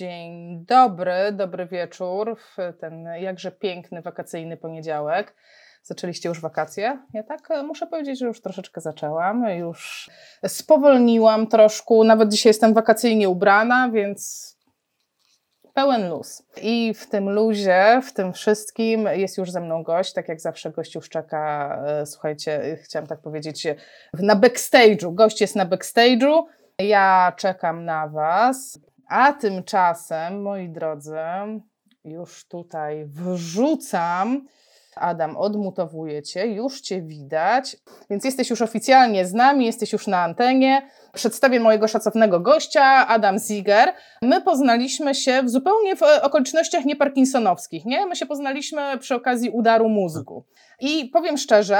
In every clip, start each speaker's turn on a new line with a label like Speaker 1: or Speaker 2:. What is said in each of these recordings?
Speaker 1: Dzień dobry, dobry wieczór w ten jakże piękny wakacyjny poniedziałek. Zaczęliście już wakacje? Ja tak e, muszę powiedzieć, że już troszeczkę zaczęłam, już spowolniłam troszkę, nawet dzisiaj jestem wakacyjnie ubrana, więc pełen luz. I w tym luzie, w tym wszystkim jest już ze mną gość, tak jak zawsze gość już czeka, e, słuchajcie, chciałam tak powiedzieć, na backstage'u. Gość jest na backstage'u, ja czekam na Was. A tymczasem, moi drodzy, już tutaj wrzucam. Adam, odmutowuję Cię, już Cię widać, więc jesteś już oficjalnie z nami, jesteś już na antenie. Przedstawię mojego szacownego gościa, Adam Ziger. My poznaliśmy się w zupełnie w okolicznościach nieparkinsonowskich, nie? My się poznaliśmy przy okazji udaru mózgu. I powiem szczerze,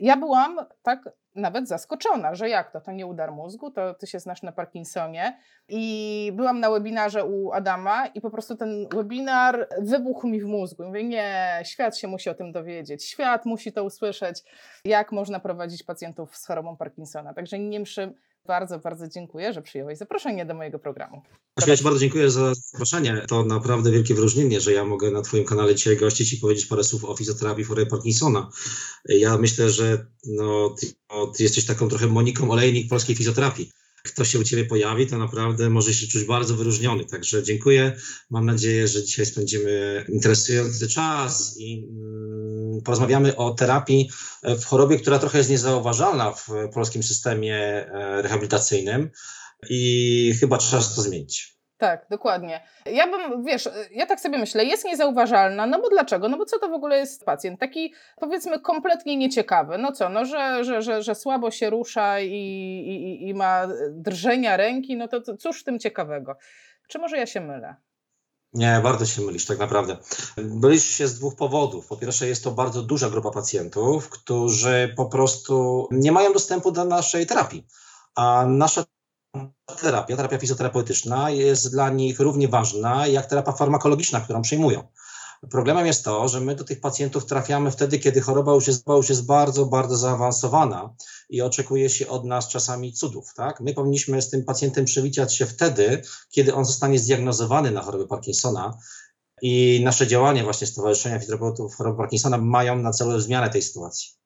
Speaker 1: ja byłam tak nawet zaskoczona, że jak to, to nie udar mózgu, to ty się znasz na Parkinsonie. I byłam na webinarze u Adama i po prostu ten webinar wybuchł mi w mózgu. I mówię, nie, świat się musi o tym dowiedzieć, świat musi to usłyszeć, jak można prowadzić pacjentów z chorobą Parkinsona. Także Niemszy bardzo, bardzo dziękuję, że przyjąłeś zaproszenie do mojego programu.
Speaker 2: Ja Ci bardzo dziękuję za zaproszenie. To naprawdę wielkie wyróżnienie, że ja mogę na Twoim kanale dzisiaj gościć i powiedzieć parę słów o fizjoterapii chorobie Parkinsona. Ja myślę, że no, ty, no, ty jesteś taką trochę Moniką Olejnik polskiej fizjoterapii kto się u Ciebie pojawi, to naprawdę może się czuć bardzo wyróżniony. Także dziękuję. Mam nadzieję, że dzisiaj spędzimy interesujący czas i mm, porozmawiamy o terapii w chorobie, która trochę jest niezauważalna w polskim systemie e, rehabilitacyjnym i chyba czas to zmienić.
Speaker 1: Tak, dokładnie. Ja bym, wiesz, ja tak sobie myślę, jest niezauważalna, no bo dlaczego? No bo co to w ogóle jest pacjent? Taki powiedzmy kompletnie nieciekawy. No co, no że, że, że, że słabo się rusza i, i, i ma drżenia ręki, no to cóż w tym ciekawego? Czy może ja się mylę?
Speaker 2: Nie, bardzo się mylisz, tak naprawdę. Mylisz się z dwóch powodów. Po pierwsze, jest to bardzo duża grupa pacjentów, którzy po prostu nie mają dostępu do naszej terapii. A nasza terapia, terapia fizjoterapeutyczna jest dla nich równie ważna jak terapia farmakologiczna, którą przyjmują. Problemem jest to, że my do tych pacjentów trafiamy wtedy, kiedy choroba już jest, już jest bardzo, bardzo zaawansowana i oczekuje się od nas czasami cudów. Tak? My powinniśmy z tym pacjentem przewidzieć się wtedy, kiedy on zostanie zdiagnozowany na chorobę Parkinsona i nasze działania właśnie Stowarzyszenia Fizjoterapeutów Choroby Parkinsona mają na celu zmianę tej sytuacji.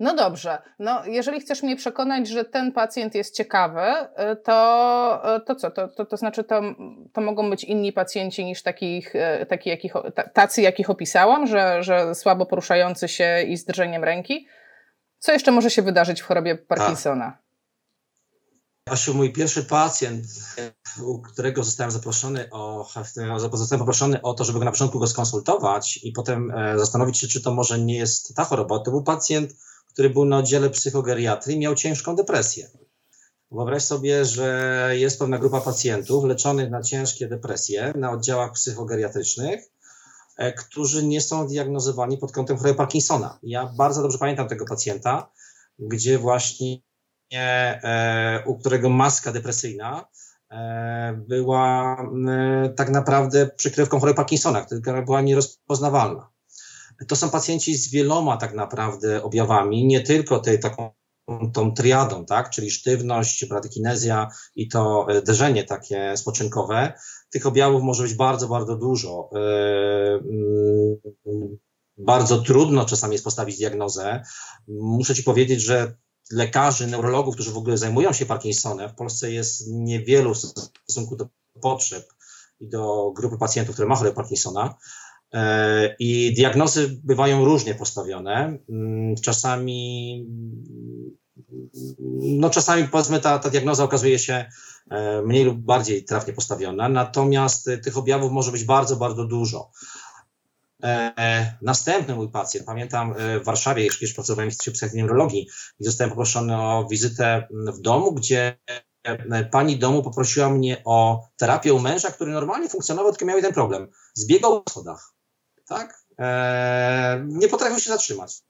Speaker 1: No dobrze, no jeżeli chcesz mnie przekonać, że ten pacjent jest ciekawy, y, to, y, to co? To, to, to znaczy, to, to mogą być inni pacjenci niż takich, y, taki, jakich, tacy, jakich opisałam, że, że słabo poruszający się i z drżeniem ręki? Co jeszcze może się wydarzyć w chorobie Parkinsona?
Speaker 2: Asiu, mój pierwszy pacjent, u którego zostałem zaproszony o, zostałem poproszony o to, żeby go na początku go skonsultować i potem e, zastanowić się, czy to może nie jest ta choroba. To był pacjent który był na oddziale psychogeriatrii, miał ciężką depresję. Wyobraź sobie, że jest pewna grupa pacjentów leczonych na ciężkie depresje na oddziałach psychogeriatrycznych, e, którzy nie są diagnozowani pod kątem choroby Parkinsona. Ja bardzo dobrze pamiętam tego pacjenta, gdzie właśnie e, u którego maska depresyjna e, była tak naprawdę przykrywką choroby Parkinsona, która była nierozpoznawalna. To są pacjenci z wieloma tak naprawdę objawami, nie tylko tej taką tą triadą, tak, czyli sztywność, bradykinezja i to e, drżenie takie spoczynkowe. Tych objawów może być bardzo, bardzo dużo. E, mm, bardzo trudno czasami jest postawić diagnozę. Muszę Ci powiedzieć, że lekarzy, neurologów, którzy w ogóle zajmują się Parkinsonem, w Polsce jest niewielu w stosunku do potrzeb i do grupy pacjentów, które ma chorobę Parkinsona. E, I diagnozy bywają różnie postawione. Mm, czasami, no czasami powiedzmy ta, ta diagnoza okazuje się e, mniej lub bardziej trafnie postawiona, natomiast tych objawów może być bardzo, bardzo dużo. E, następny mój pacjent, pamiętam w Warszawie, jeszcze pracowałem w Instytucie Neurologii i zostałem poproszony o wizytę w domu, gdzie pani domu poprosiła mnie o terapię u męża, który normalnie funkcjonował, tylko miał ten problem. Zbiegał po schodach tak? E, nie potrafił się zatrzymać.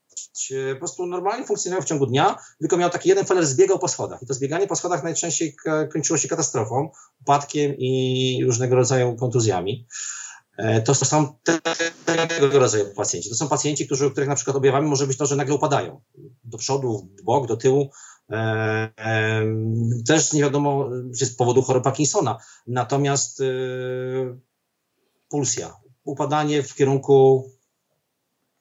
Speaker 2: Po prostu normalnie funkcjonował w ciągu dnia, tylko miał taki jeden feler, zbiegał po schodach. I to zbieganie po schodach najczęściej kończyło się katastrofą, upadkiem i różnego rodzaju kontuzjami. E, to są tego rodzaju pacjenci. To są pacjenci, którzy, których na przykład objawami może być to, że nagle upadają do przodu, w bok, do tyłu. Też nie wiadomo, czy z powodu choroby Parkinsona. Natomiast pulsja, upadanie w kierunku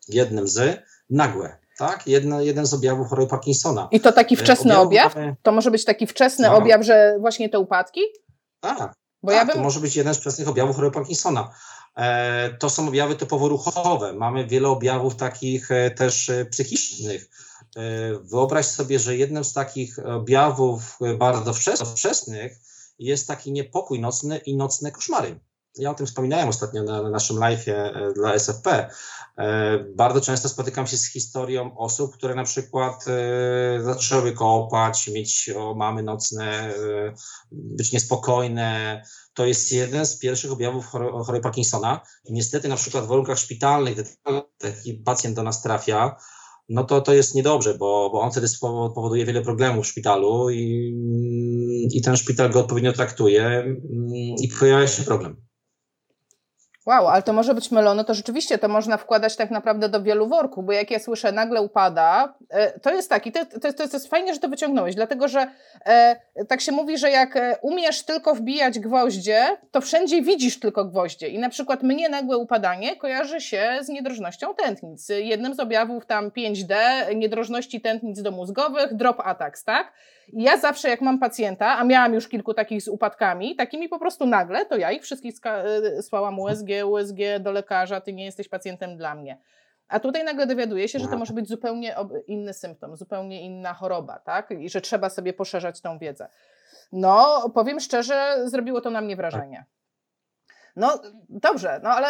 Speaker 2: jednym z, nagłe, tak? Jedna, jeden z objawów choroby Parkinsona.
Speaker 1: I to taki wczesny objaw? Mamy... To może być taki wczesny no. objaw, że właśnie te upadki?
Speaker 2: Tak, Bo tak, ja bym... to może być jeden z wczesnych objawów choroby Parkinsona. E, to są objawy typowo ruchowe. Mamy wiele objawów takich e, też e, psychicznych. Wyobraź sobie, że jednym z takich objawów bardzo wczesnych jest taki niepokój nocny i nocne koszmary. Ja o tym wspominałem ostatnio na, na naszym live'ie dla SFP. Bardzo często spotykam się z historią osób, które na przykład zaczęły kopać, mieć o, mamy nocne, być niespokojne, to jest jeden z pierwszych objawów choroby Parkinsona. Niestety na przykład w warunkach szpitalnych, gdy taki pacjent do nas trafia, no to to jest niedobrze, bo, bo on wtedy powoduje wiele problemów w szpitalu i, i ten szpital go odpowiednio traktuje mm, i pojawia się problem.
Speaker 1: Wow, ale to może być mylone, to rzeczywiście to można wkładać tak naprawdę do wielu worków, bo jak ja słyszę nagle upada, e, to jest taki, to, to, to jest fajnie, że to wyciągnąłeś, dlatego że e, tak się mówi, że jak e, umiesz tylko wbijać gwoździe, to wszędzie widzisz tylko gwoździe i na przykład mnie nagłe upadanie kojarzy się z niedrożnością tętnic. Jednym z objawów tam 5D, niedrożności tętnic domózgowych, drop attacks, tak? I ja zawsze jak mam pacjenta, a miałam już kilku takich z upadkami, takimi po prostu nagle, to ja ich wszystkich słałam USG, USG do lekarza, ty nie jesteś pacjentem dla mnie. A tutaj nagle dowiaduję się, że to może być zupełnie inny symptom, zupełnie inna choroba, tak? I że trzeba sobie poszerzać tą wiedzę. No, powiem szczerze, zrobiło to na mnie wrażenie. No, dobrze, no ale.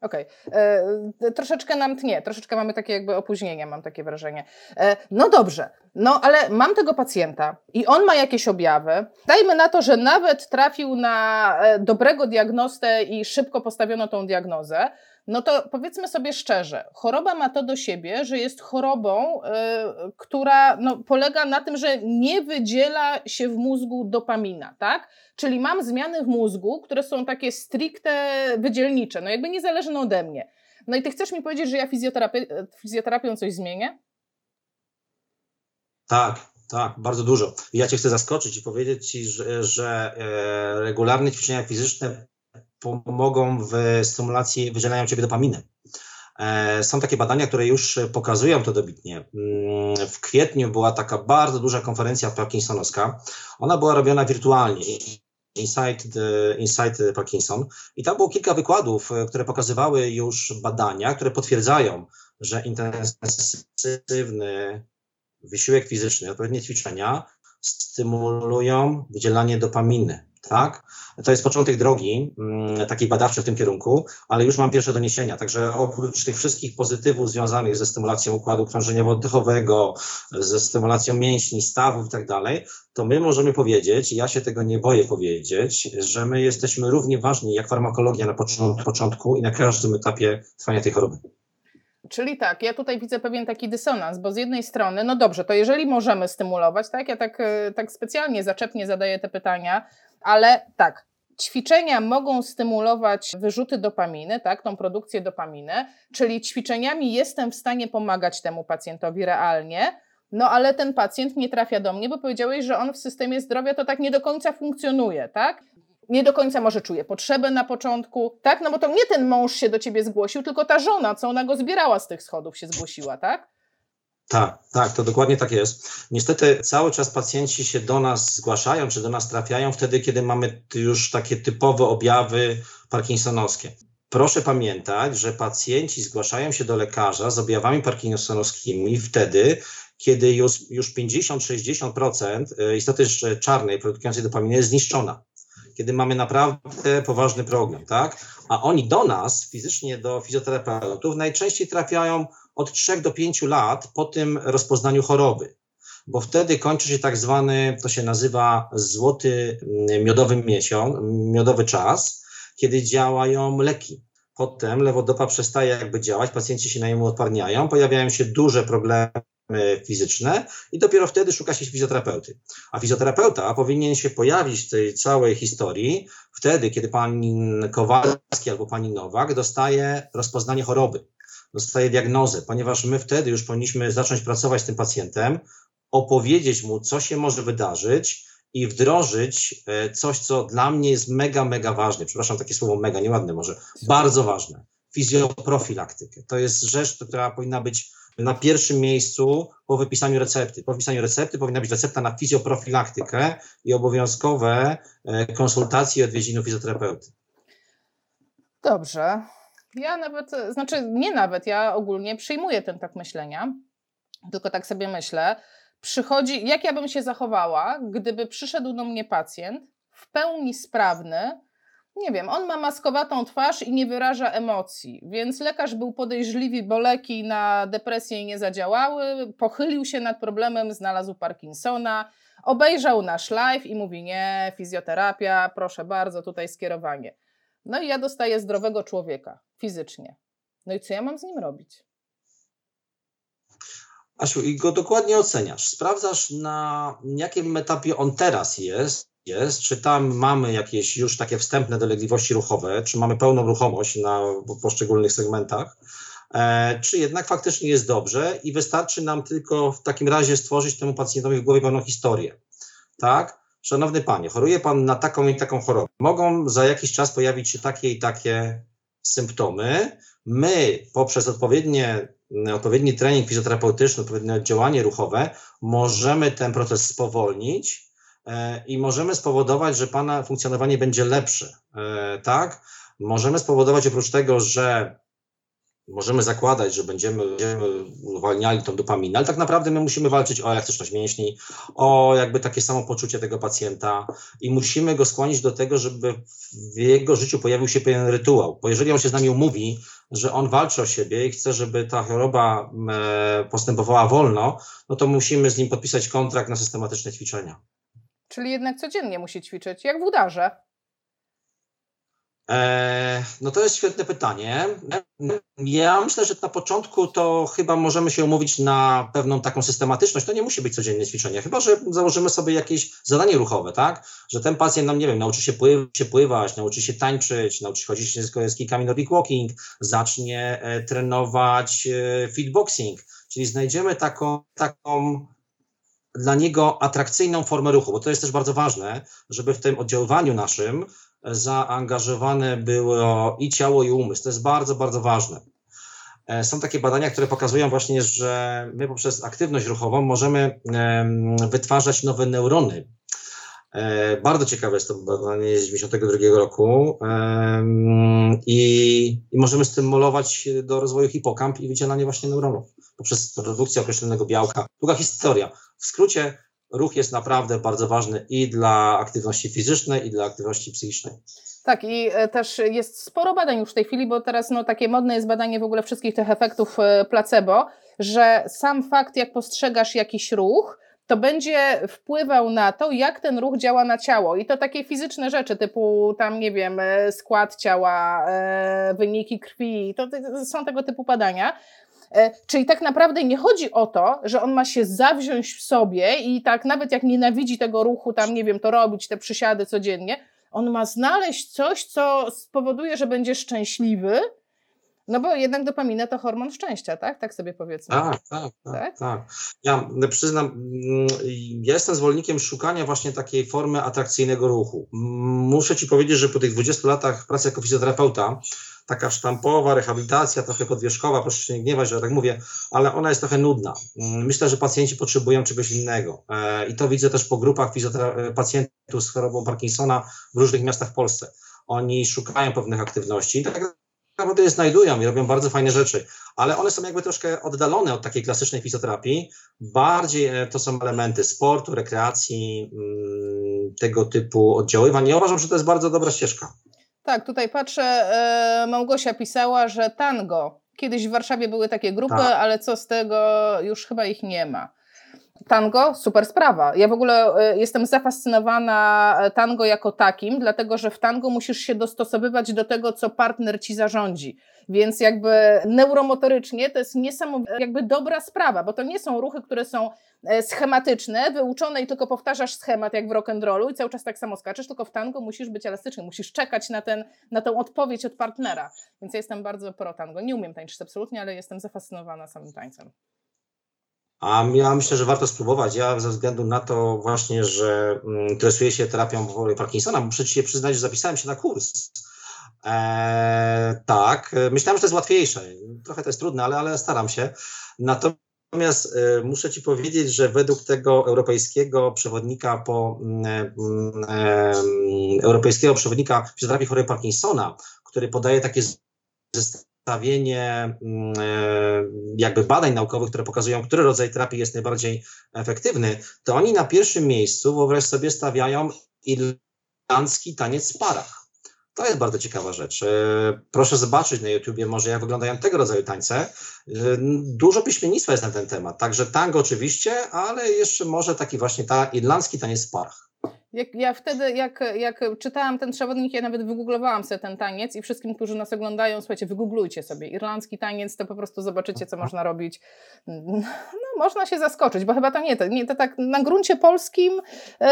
Speaker 1: Okej. Okay. Troszeczkę nam tnie, troszeczkę mamy takie jakby opóźnienie, mam takie wrażenie. E, no dobrze, no ale mam tego pacjenta i on ma jakieś objawy. Dajmy na to, że nawet trafił na e, dobrego diagnostę i szybko postawiono tą diagnozę. No to powiedzmy sobie szczerze, choroba ma to do siebie, że jest chorobą, yy, która no, polega na tym, że nie wydziela się w mózgu dopamina, tak? Czyli mam zmiany w mózgu, które są takie stricte wydzielnicze, no jakby niezależne ode mnie. No i ty chcesz mi powiedzieć, że ja fizjoterapi fizjoterapią coś zmienię?
Speaker 2: Tak, tak, bardzo dużo. Ja cię chcę zaskoczyć i powiedzieć ci, że, że e, regularne ćwiczenia fizyczne pomogą w stymulacji wydzielania ciebie dopaminy. E, są takie badania, które już pokazują to dobitnie. Mm, w kwietniu była taka bardzo duża konferencja parkinsonowska. Ona była robiona wirtualnie. Insight, Insight Parkinson. I tam było kilka wykładów, e, które pokazywały już badania, które potwierdzają, że intensywny wysiłek fizyczny, odpowiednie ćwiczenia stymulują wydzielanie dopaminy tak? To jest początek drogi mm, takiej badawczej w tym kierunku, ale już mam pierwsze doniesienia. Także oprócz tych wszystkich pozytywów związanych ze stymulacją układu krążeniowo-oddechowego, ze stymulacją mięśni, stawów i tak dalej, to my możemy powiedzieć, ja się tego nie boję powiedzieć, że my jesteśmy równie ważni jak farmakologia na początku i na każdym etapie trwania tej choroby.
Speaker 1: Czyli tak, ja tutaj widzę pewien taki dysonans, bo z jednej strony, no dobrze, to jeżeli możemy stymulować, tak, ja tak, e, tak specjalnie zaczepnie zadaję te pytania, ale tak, ćwiczenia mogą stymulować wyrzuty dopaminy, tak, tą produkcję dopaminy, czyli ćwiczeniami jestem w stanie pomagać temu pacjentowi realnie, no ale ten pacjent nie trafia do mnie, bo powiedziałeś, że on w systemie zdrowia to tak nie do końca funkcjonuje, tak? Nie do końca może czuje potrzebę na początku, tak? No bo to nie ten mąż się do ciebie zgłosił, tylko ta żona, co ona go zbierała z tych schodów, się zgłosiła, tak?
Speaker 2: Tak, tak, to dokładnie tak jest. Niestety cały czas pacjenci się do nas zgłaszają, czy do nas trafiają wtedy, kiedy mamy już takie typowe objawy parkinsonowskie. Proszę pamiętać, że pacjenci zgłaszają się do lekarza z objawami parkinsonowskimi wtedy, kiedy już, już 50-60% e, istoty czarnej produkującej dopaminy jest zniszczona. Kiedy mamy naprawdę poważny problem, tak? A oni do nas, fizycznie do fizjoterapeutów, najczęściej trafiają od 3 do 5 lat po tym rozpoznaniu choroby, bo wtedy kończy się tak zwany, to się nazywa złoty mm, miodowy miesiąc, miodowy czas, kiedy działają leki. Potem lewodopa przestaje jakby działać, pacjenci się na niemu odparniają, pojawiają się duże problemy fizyczne i dopiero wtedy szuka się fizjoterapeuty. A fizjoterapeuta powinien się pojawić w tej całej historii wtedy, kiedy pan Kowalski albo pani Nowak dostaje rozpoznanie choroby dostaje diagnozę, ponieważ my wtedy już powinniśmy zacząć pracować z tym pacjentem, opowiedzieć mu, co się może wydarzyć i wdrożyć e, coś, co dla mnie jest mega, mega ważne. Przepraszam, takie słowo mega, nieładne może, bardzo ważne. Fizjoprofilaktykę. To jest rzecz, która powinna być na pierwszym miejscu po wypisaniu recepty. Po wypisaniu recepty powinna być recepta na fizjoprofilaktykę i obowiązkowe e, konsultacje i odwiedziny fizjoterapeuty.
Speaker 1: Dobrze. Ja nawet, znaczy nie nawet, ja ogólnie przyjmuję ten tak myślenia, tylko tak sobie myślę, przychodzi, jak ja bym się zachowała, gdyby przyszedł do mnie pacjent w pełni sprawny, nie wiem, on ma maskowatą twarz i nie wyraża emocji, więc lekarz był podejrzliwy, bo leki na depresję nie zadziałały, pochylił się nad problemem, znalazł Parkinsona, obejrzał nasz live i mówi: Nie, fizjoterapia, proszę bardzo, tutaj skierowanie. No i ja dostaję zdrowego człowieka fizycznie. No i co ja mam z nim robić?
Speaker 2: Asiu, i go dokładnie oceniasz. Sprawdzasz, na jakim etapie on teraz jest, jest, czy tam mamy jakieś już takie wstępne dolegliwości ruchowe, czy mamy pełną ruchomość na poszczególnych segmentach, e, czy jednak faktycznie jest dobrze i wystarczy nam tylko w takim razie stworzyć temu pacjentowi w głowie pewną historię. Tak? Szanowny panie, choruje pan na taką i taką chorobę. Mogą za jakiś czas pojawić się takie i takie symptomy. My poprzez odpowiednie, odpowiedni trening fizjoterapeutyczny, odpowiednie działanie ruchowe możemy ten proces spowolnić e, i możemy spowodować, że Pana funkcjonowanie będzie lepsze, e, tak? Możemy spowodować oprócz tego, że możemy zakładać, że będziemy, będziemy uwalniali tą dopaminę, ale tak naprawdę my musimy walczyć o elastyczność mięśni, o jakby takie samopoczucie tego pacjenta i musimy go skłonić do tego, żeby w jego życiu pojawił się pewien rytuał, bo jeżeli on się z nami umówi, że on walczy o siebie i chce, żeby ta choroba e, postępowała wolno, no to musimy z nim podpisać kontrakt na systematyczne ćwiczenia.
Speaker 1: Czyli jednak codziennie musi ćwiczyć, jak w udarze.
Speaker 2: E, no to jest świetne pytanie. Ja myślę, że na początku to chyba możemy się umówić na pewną taką systematyczność. To nie musi być codzienne ćwiczenie, chyba że założymy sobie jakieś zadanie ruchowe, tak? Że ten pacjent nam, nie wiem, nauczy się, pływ się pływać, nauczy się tańczyć, nauczy się chodzić z kijkami Nordic Walking, zacznie e, trenować e, fitboxing, czyli znajdziemy taką, taką dla niego atrakcyjną formę ruchu, bo to jest też bardzo ważne, żeby w tym oddziaływaniu naszym zaangażowane było i ciało, i umysł. To jest bardzo, bardzo ważne. E, są takie badania, które pokazują właśnie, że my poprzez aktywność ruchową możemy wytwarzać nowe neurony. E, bardzo ciekawe jest to badanie z 1992 roku i, i możemy stymulować do rozwoju hipokamp i wydzielanie właśnie neuronów poprzez produkcję określonego białka. Długa historia. W skrócie ruch jest naprawdę bardzo ważny i dla aktywności fizycznej, i dla aktywności psychicznej.
Speaker 1: Tak, i e, też jest sporo badań już w tej chwili, bo teraz no, takie modne jest badanie w ogóle wszystkich tych efektów e, placebo, że sam fakt, jak postrzegasz jakiś ruch, to będzie wpływał na to, jak ten ruch działa na ciało. I to takie fizyczne rzeczy, typu tam, nie wiem, e, skład ciała, wyniki krwi, to są tego typu badania. E, czyli tak naprawdę nie chodzi o to, że on ma się zawziąć w sobie i tak nawet jak nienawidzi tego ruchu, tam nie wiem, to robić, te przysiady codziennie, on ma znaleźć coś, co spowoduje, że będzie szczęśliwy, no bo jednak dopamina to hormon szczęścia, tak? Tak sobie powiedzmy.
Speaker 2: Tak, tak, tak. tak? tak. Ja przyznam, mm, ja jestem zwolennikiem szukania właśnie takiej formy atrakcyjnego ruchu. Muszę Ci powiedzieć, że po tych 20 latach pracy jako fizjoterapeuta, taka sztampowa rehabilitacja, trochę podwierzchowa, proszę się nie gniewać, że tak mówię, ale ona jest trochę nudna. Mm, myślę, że pacjenci potrzebują czegoś innego e, i to widzę też po grupach e, pacjentów z chorobą Parkinsona w różnych miastach w Polsce. Oni szukają pewnych aktywności i tak naprawdę je znajdują i robią bardzo fajne rzeczy, ale one są jakby troszkę oddalone od takiej klasycznej fizjoterapii. Bardziej e, to są elementy sportu, rekreacji, mm, tego typu oddziaływań. Ja uważam, że to jest bardzo dobra ścieżka.
Speaker 1: Tak, tutaj patrzę, e, Małgosia pisała, że tango. Kiedyś w Warszawie były takie grupy, tak. ale co z tego, już chyba ich nie ma. Tango, super sprawa. Ja w ogóle e, jestem zafascynowana e, tango jako takim, dlatego że w tango musisz się dostosowywać do tego, co partner ci zarządzi. Więc jakby neuromotorycznie to jest niesamowita, jakby dobra sprawa, bo to nie są ruchy, które są schematyczne, wyuczone i tylko powtarzasz schemat jak w rock'n'rollu i cały czas tak samo skaczesz, tylko w tango musisz być elastyczny, musisz czekać na, ten, na tę odpowiedź od partnera. Więc ja jestem bardzo pro tango. Nie umiem tańczyć absolutnie, ale jestem zafascynowana samym tańcem.
Speaker 2: A ja myślę, że warto spróbować. Ja ze względu na to właśnie, że mm, interesuję się terapią Parkinsona, muszę ci się przyznać, że zapisałem się na kurs. Eee, tak, myślałem, że to jest łatwiejsze. Trochę to jest trudne, ale, ale staram się. Natomiast e, muszę ci powiedzieć, że według tego europejskiego przewodnika po mm, e, europejskiego przewodnika fizjoterapii chorej Parkinsona, który podaje takie zestawienie mm, e, jakby badań naukowych, które pokazują, który rodzaj terapii jest najbardziej efektywny, to oni na pierwszym miejscu, wyobraź sobie, stawiają irlandzki taniec w parach. To jest bardzo ciekawa rzecz. E, proszę zobaczyć na YouTubie może jak wyglądają tego rodzaju tańce. E, dużo piśmiennictwa jest na ten temat. Także tango oczywiście, ale jeszcze może taki właśnie ta irlandzki taniec w.
Speaker 1: Jak, ja wtedy, jak, jak czytałam ten przewodnik, ja nawet wygooglowałam sobie ten taniec i wszystkim, którzy nas oglądają, słuchajcie, wygooglujcie sobie irlandzki taniec, to po prostu zobaczycie, co można robić. Można się zaskoczyć, bo chyba to nie, to, nie, to tak na gruncie polskim yy,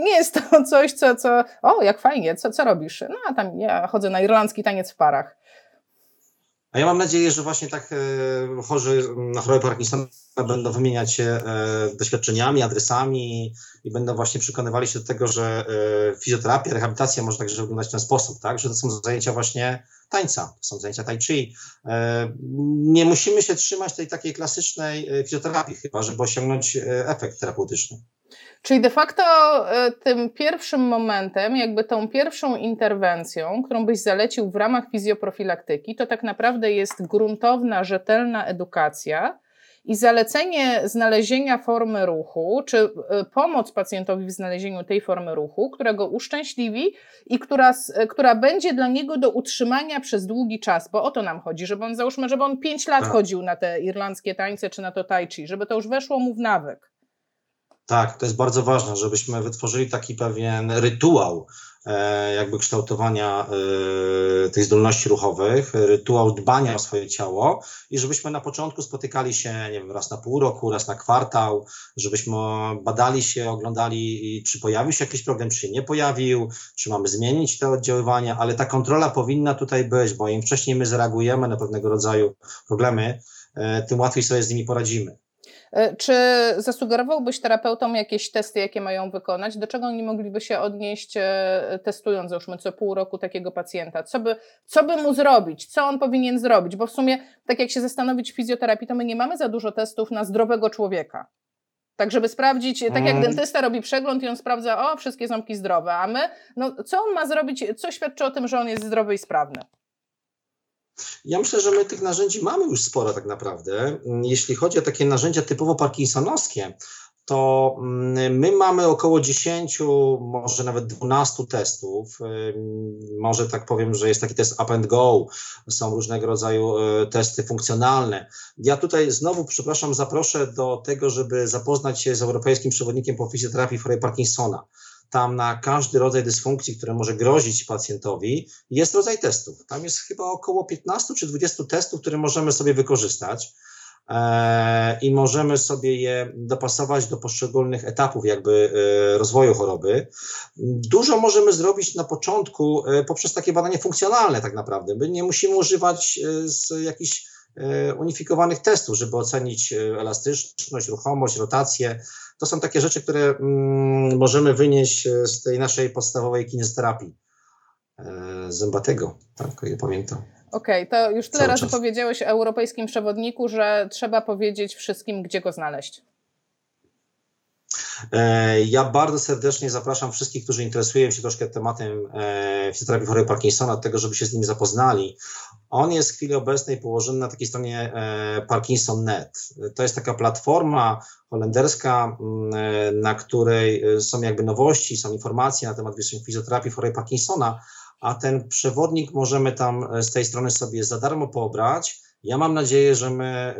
Speaker 1: nie jest to coś, co, co o, jak fajnie, co, co robisz? No, a tam ja chodzę na irlandzki taniec w parach.
Speaker 2: A ja mam nadzieję, że właśnie tak e, chorzy na chorobę Parkinsona będą wymieniać się e, doświadczeniami, adresami i będą właśnie przekonywali się do tego, że e, fizjoterapia, rehabilitacja może także wyglądać w ten sposób, tak? Że to są zajęcia właśnie tańca, to są zajęcia tai chi. Nie musimy się trzymać tej takiej klasycznej fizjoterapii chyba, żeby osiągnąć efekt terapeutyczny.
Speaker 1: Czyli de facto e, tym pierwszym momentem, jakby tą pierwszą interwencją, którą byś zalecił w ramach fizjoprofilaktyki, to tak naprawdę jest gruntowna, rzetelna edukacja i zalecenie znalezienia formy ruchu, czy e, pomoc pacjentowi w znalezieniu tej formy ruchu, która go uszczęśliwi i która, e, która będzie dla niego do utrzymania przez długi czas, bo o to nam chodzi, żeby on, załóżmy, żeby on 5 lat tak. chodził na te irlandzkie tańce czy na to tai chi, żeby to już weszło mu w nawyk.
Speaker 2: Tak, to jest bardzo ważne, żebyśmy wytworzyli taki pewien rytuał e, jakby kształtowania e, tych zdolności ruchowych, rytuał dbania o swoje ciało i żebyśmy na początku spotykali się, nie wiem, raz na pół roku, raz na kwartał, żebyśmy badali się, oglądali, czy pojawił się jakiś problem, czy się nie pojawił, czy mamy zmienić te oddziaływania, ale ta kontrola powinna tutaj być, bo im wcześniej my zareagujemy na pewnego rodzaju problemy, e, tym łatwiej sobie z nimi poradzimy.
Speaker 1: E, czy zasugerowałbyś terapeutom jakieś testy, jakie mają wykonać? Do czego oni mogliby się odnieść, e, testując załóżmy co pół roku takiego pacjenta? Co by, co by mu zrobić? Co on powinien zrobić? Bo w sumie, tak jak się zastanowić w fizjoterapii, to my nie mamy za dużo testów na zdrowego człowieka. Tak, żeby sprawdzić, tak jak mhm. dentysta robi przegląd i on sprawdza, o, wszystkie ząbki zdrowe, a my, no co on ma zrobić, co świadczy o tym, że on jest zdrowy i sprawny?
Speaker 2: Ja myślę, że my tych narzędzi mamy już sporo tak naprawdę. Jeśli chodzi o takie narzędzia typowo parkinsonowskie, to mm, my mamy około 10, może nawet 12 testów. Może tak powiem, że jest taki test up and go, są różnego rodzaju e, testy funkcjonalne. Ja tutaj znowu, przepraszam, zaproszę do tego, żeby zapoznać się z Europejskim Przewodnikiem po fizjoterapii chorej Parkinsona tam na każdy rodzaj dysfunkcji, które może grozić pacjentowi, jest rodzaj testów. Tam jest chyba około 15 czy 20 testów, które możemy sobie wykorzystać e, i możemy sobie je dopasować do poszczególnych etapów jakby e, rozwoju choroby. Dużo możemy zrobić na początku e, poprzez takie badanie funkcjonalne tak naprawdę. My nie musimy używać z jakichś unifikowanych testów, żeby ocenić elastyczność, ruchomość, rotację to są takie rzeczy, które mm, możemy wynieść e, z tej naszej podstawowej kinezoterapii e, zębatego, tak, ja pamiętam.
Speaker 1: Okej, okay, to już tyle Cały razy czas. powiedziałeś o europejskim przewodniku, że trzeba powiedzieć wszystkim, gdzie go znaleźć.
Speaker 2: E, ja bardzo serdecznie zapraszam wszystkich, którzy interesują się troszkę tematem fizjoterapii chorej Parkinsona, do tego, żeby się z nim zapoznali. On jest w chwili obecnej położony na takiej stronie Parkinson.net. To jest taka platforma holenderska, mm, na której są jakby nowości, są informacje na temat fizjoterapii chorej Parkinsona, a ten przewodnik możemy tam z tej strony sobie za darmo pobrać Ja mam nadzieję, że my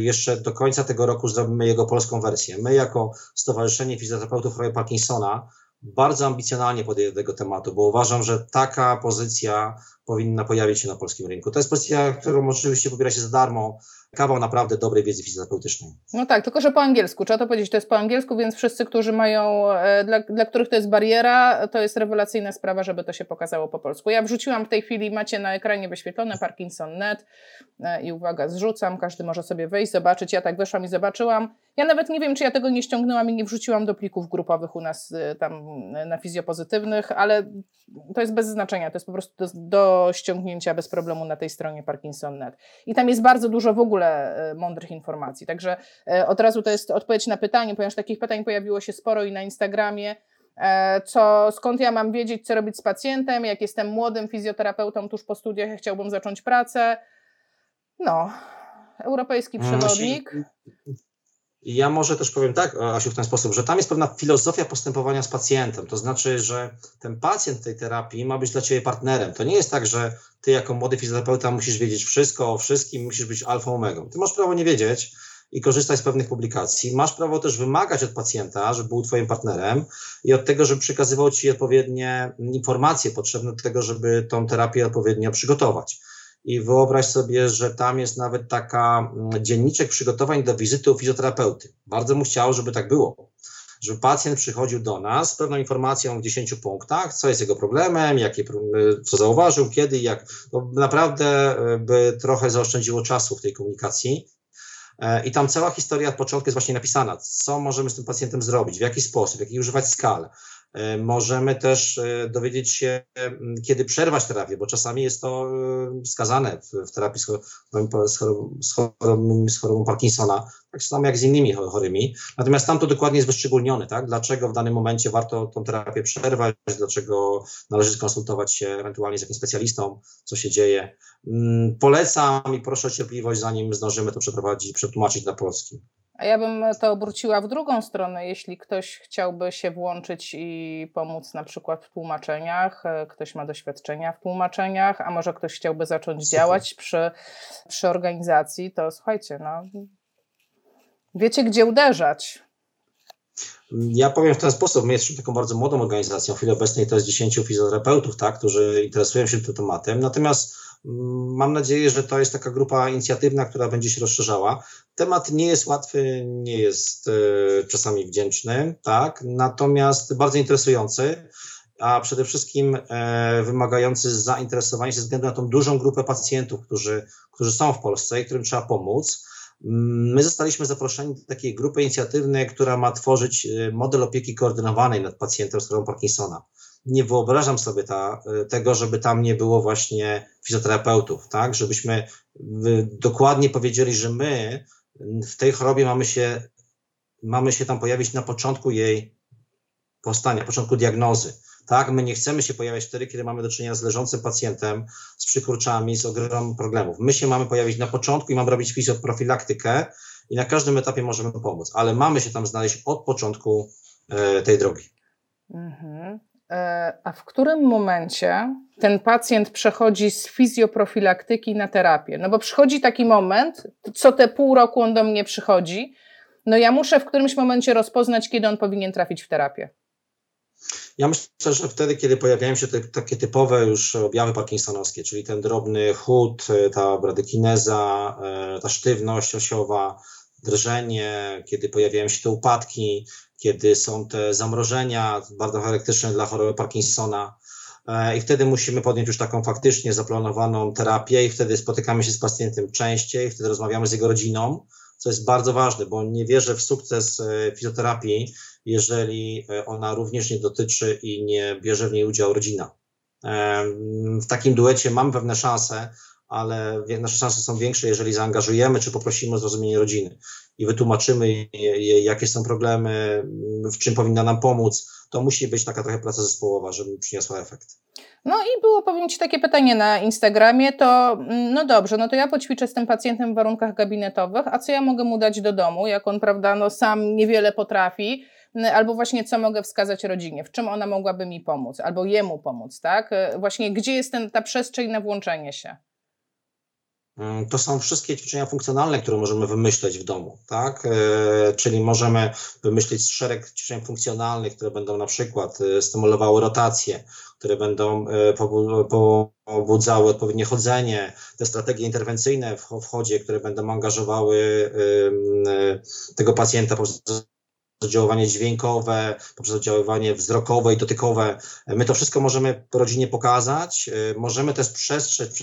Speaker 2: jeszcze do końca tego roku zrobimy jego polską wersję. My, jako Stowarzyszenie Fizjoterapeutów Roya Parkinsona, bardzo ambicjonalnie podejdę do tego tematu, bo uważam, że taka pozycja powinna pojawić się na polskim rynku. To jest pozycja, którą oczywiście pobiera się za darmo, kawał naprawdę dobrej wiedzy fizjoterapeutycznej.
Speaker 1: No tak, tylko że po angielsku. Trzeba to powiedzieć, to jest po angielsku, więc wszyscy, którzy mają, e, dla, dla których to jest bariera, to jest rewelacyjna sprawa, żeby to się pokazało po polsku. Ja wrzuciłam w tej chwili, macie na ekranie wyświetlone Parkinson.net e, i uwaga, zrzucam, każdy może sobie wejść, zobaczyć. Ja tak weszłam i zobaczyłam. Ja nawet nie wiem, czy ja tego nie ściągnęłam i nie wrzuciłam do plików grupowych u nas e, tam na fizjopozytywnych, ale to jest bez znaczenia, to jest po prostu do, do ściągnięcia bez problemu na tej stronie Parkinson.net. I tam jest bardzo dużo w ogóle e, mądrych informacji. Także e, od razu to jest odpowiedź na pytanie, ponieważ takich pytań pojawiło się sporo i na Instagramie. E, co, skąd ja mam wiedzieć, co robić z pacjentem? Jak jestem młodym fizjoterapeutą tuż po studiach, chciałbym zacząć pracę. No, europejski mm, przewodnik.
Speaker 2: Ja może też powiem tak, Asiu, w ten sposób, że tam jest pewna filozofia postępowania z pacjentem. To znaczy, że ten pacjent tej terapii ma być dla ciebie partnerem. To nie jest tak, że ty jako młody fizjoterapeuta musisz wiedzieć wszystko o wszystkim, musisz być alfą omegą. Ty masz prawo nie wiedzieć i korzystać z pewnych publikacji. Masz prawo też wymagać od pacjenta, żeby był twoim partnerem i od tego, żeby przekazywał ci odpowiednie informacje potrzebne do tego, żeby tą terapię odpowiednio przygotować i wyobraź sobie, że tam jest nawet taka mm, dzienniczek przygotowań do wizyty u fizjoterapeuty. Bardzo mu chciało, żeby tak było. Żeby pacjent przychodził do nas z pewną informacją w 10 punktach, co jest jego problemem, jakie, co zauważył, kiedy jak. To naprawdę e, by trochę zaoszczędziło czasu w tej komunikacji. E, I tam cała historia od początku jest właśnie napisana, co możemy z tym pacjentem zrobić, w jaki sposób, jaki używać skal, możemy też e, dowiedzieć się, kiedy przerwać terapię, bo czasami jest to e, wskazane w, w terapii z chorobą, z, chorobą, z chorobą Parkinsona, tak samo jak z innymi chorymi. Natomiast tam to dokładnie jest wyszczególnione, tak? Dlaczego w danym momencie warto tą terapię przerwać, dlaczego należy skonsultować się ewentualnie z jakimś specjalistą, co się dzieje. Mm, polecam i proszę o cierpliwość, zanim zdążymy to przeprowadzić, przetłumaczyć na polski.
Speaker 1: A ja bym to obróciła w drugą stronę, jeśli ktoś chciałby się włączyć i pomóc na przykład w tłumaczeniach, e, ktoś ma doświadczenia w tłumaczeniach, a może ktoś chciałby zacząć Super. działać przy, przy organizacji, to słuchajcie, no, wiecie gdzie uderzać.
Speaker 2: Ja powiem w ten sposób, my jesteśmy taką bardzo młodą organizacją, w chwili obecnej to jest 10 fizjoterapeutów, tak, którzy interesują się tym tematem, natomiast mm, mam nadzieję, że to jest taka grupa inicjatywna, która będzie się rozszerzała. Temat nie jest łatwy, nie jest e, czasami wdzięczny, tak, natomiast bardzo interesujący, a przede wszystkim e, wymagający zainteresowania ze względu na tą dużą grupę pacjentów, którzy, którzy są w Polsce i którym trzeba pomóc. My zostaliśmy zaproszeni do takiej grupy inicjatywnej, która ma tworzyć e, model opieki koordynowanej nad pacjentem z chorobą Parkinsona. Nie wyobrażam sobie ta, tego, żeby tam nie było właśnie fizjoterapeutów, tak? Żebyśmy dokładnie powiedzieli, że my w tej chorobie mamy się, mamy się tam pojawić na początku jej powstania, początku diagnozy. Tak, my nie chcemy się pojawiać wtedy, kiedy mamy do czynienia z leżącym pacjentem, z przykurczami, z ogromem problemów. My się mamy pojawić na początku i mamy robić fizjoprofilaktykę i na każdym etapie możemy pomóc, ale mamy się tam znaleźć od początku e, tej drogi.
Speaker 1: Mhm. E, a w którym momencie ten pacjent przechodzi z fizjoprofilaktyki na terapię? No bo przychodzi taki moment, co te pół roku on do mnie przychodzi, no ja muszę w którymś momencie rozpoznać, kiedy on powinien trafić w terapię.
Speaker 2: Ja myślę, że wtedy, kiedy pojawiają się te, takie typowe już objawy parkinsonowskie, czyli ten drobny chód, ta bradykineza, e, ta sztywność osiowa, drżenie, kiedy pojawiają się te upadki, kiedy są te zamrożenia bardzo charakterystyczne dla choroby Parkinsona. E, I wtedy musimy podjąć już taką faktycznie zaplanowaną terapię, i wtedy spotykamy się z pacjentem częściej, wtedy rozmawiamy z jego rodziną, co jest bardzo ważne, bo nie wierzę w sukces e, fizjoterapii, jeżeli e, ona również nie dotyczy i nie bierze w niej udział rodzina. W takim duecie mamy pewne szanse, ale nasze szanse są większe, jeżeli zaangażujemy czy poprosimy o zrozumienie rodziny i wytłumaczymy jej, jakie są problemy, w czym powinna nam pomóc. To musi być taka trochę praca zespołowa, żeby przyniosła efekt.
Speaker 1: No i było, powiem Ci, takie pytanie na Instagramie, to mm, no dobrze, no to ja poćwiczę z tym pacjentem w warunkach gabinetowych, a co ja mogę mu dać do domu, jak on, prawda, no sam niewiele potrafi, albo właśnie co mogę wskazać rodzinie, w czym ona mogłaby mi pomóc, albo jemu pomóc, tak? Właśnie gdzie jest ten, ta przestrzeń na włączenie się?
Speaker 2: Mm, to są wszystkie ćwiczenia funkcjonalne, które możemy wymyśleć w domu, tak? E, czyli możemy wymyślić szereg ćwiczeń funkcjonalnych, które będą na przykład e, stymulowały rotację, które będą e, pobudzały odpowiednie chodzenie, te strategie interwencyjne w chodzie, które będą angażowały tego pacjenta poprzez oddziaływanie dźwiękowe, poprzez oddziaływanie wzrokowe i dotykowe. My to wszystko możemy rodzinie pokazać, możemy też przestrzec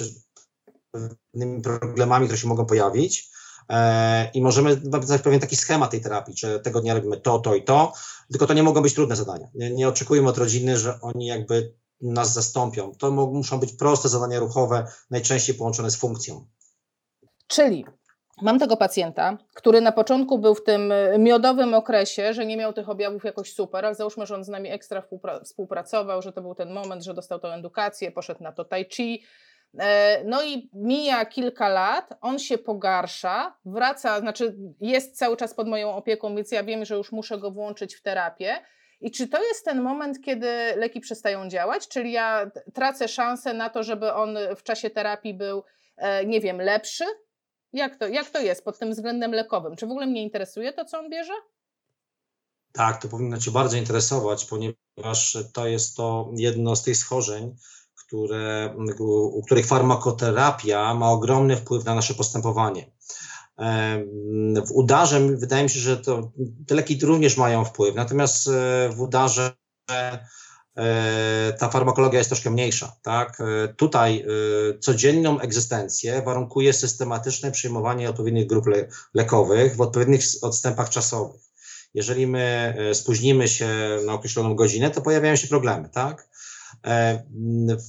Speaker 2: pewnymi problemami, które się mogą pojawić. E, I możemy napisać pewien taki schemat tej terapii, że tego dnia robimy to, to i to, tylko to nie mogą być trudne zadania. Nie, nie oczekujemy od rodziny, że oni jakby nas zastąpią. To muszą być proste zadania ruchowe, najczęściej połączone z funkcją.
Speaker 1: Czyli Mam tego pacjenta, który na początku był w tym miodowym okresie, że nie miał tych objawów jakoś super, ale załóżmy, że on z nami ekstra współpracował, że to był ten moment, że dostał tą edukację, poszedł na to tai chi, E, no i mija kilka lat, on się pogarsza, wraca, znaczy jest cały czas pod moją opieką, więc ja wiem, że już muszę go włączyć w terapię. I czy to jest ten moment, kiedy leki przestają działać? Czyli ja tracę szansę na to, żeby on w czasie terapii był, e, nie wiem, lepszy? Jak to, jak to jest pod tym względem lekowym? Czy w ogóle mnie interesuje to, co on bierze?
Speaker 2: Tak, to powinno Cię bardzo interesować, ponieważ to jest to jedno z tych schorzeń, które, u których farmakoterapia ma ogromny wpływ na nasze postępowanie. W udarze wydaje mi się, że to, te leki również mają wpływ, natomiast e, w udarze e, ta farmakologia jest troszkę mniejsza. Tak? E, tutaj codzienną egzystencję warunkuje systematyczne przyjmowanie odpowiednich grup le lekowych w odpowiednich odstępach czasowych. Jeżeli my spóźnimy się na określoną godzinę, to pojawiają się problemy, tak? E,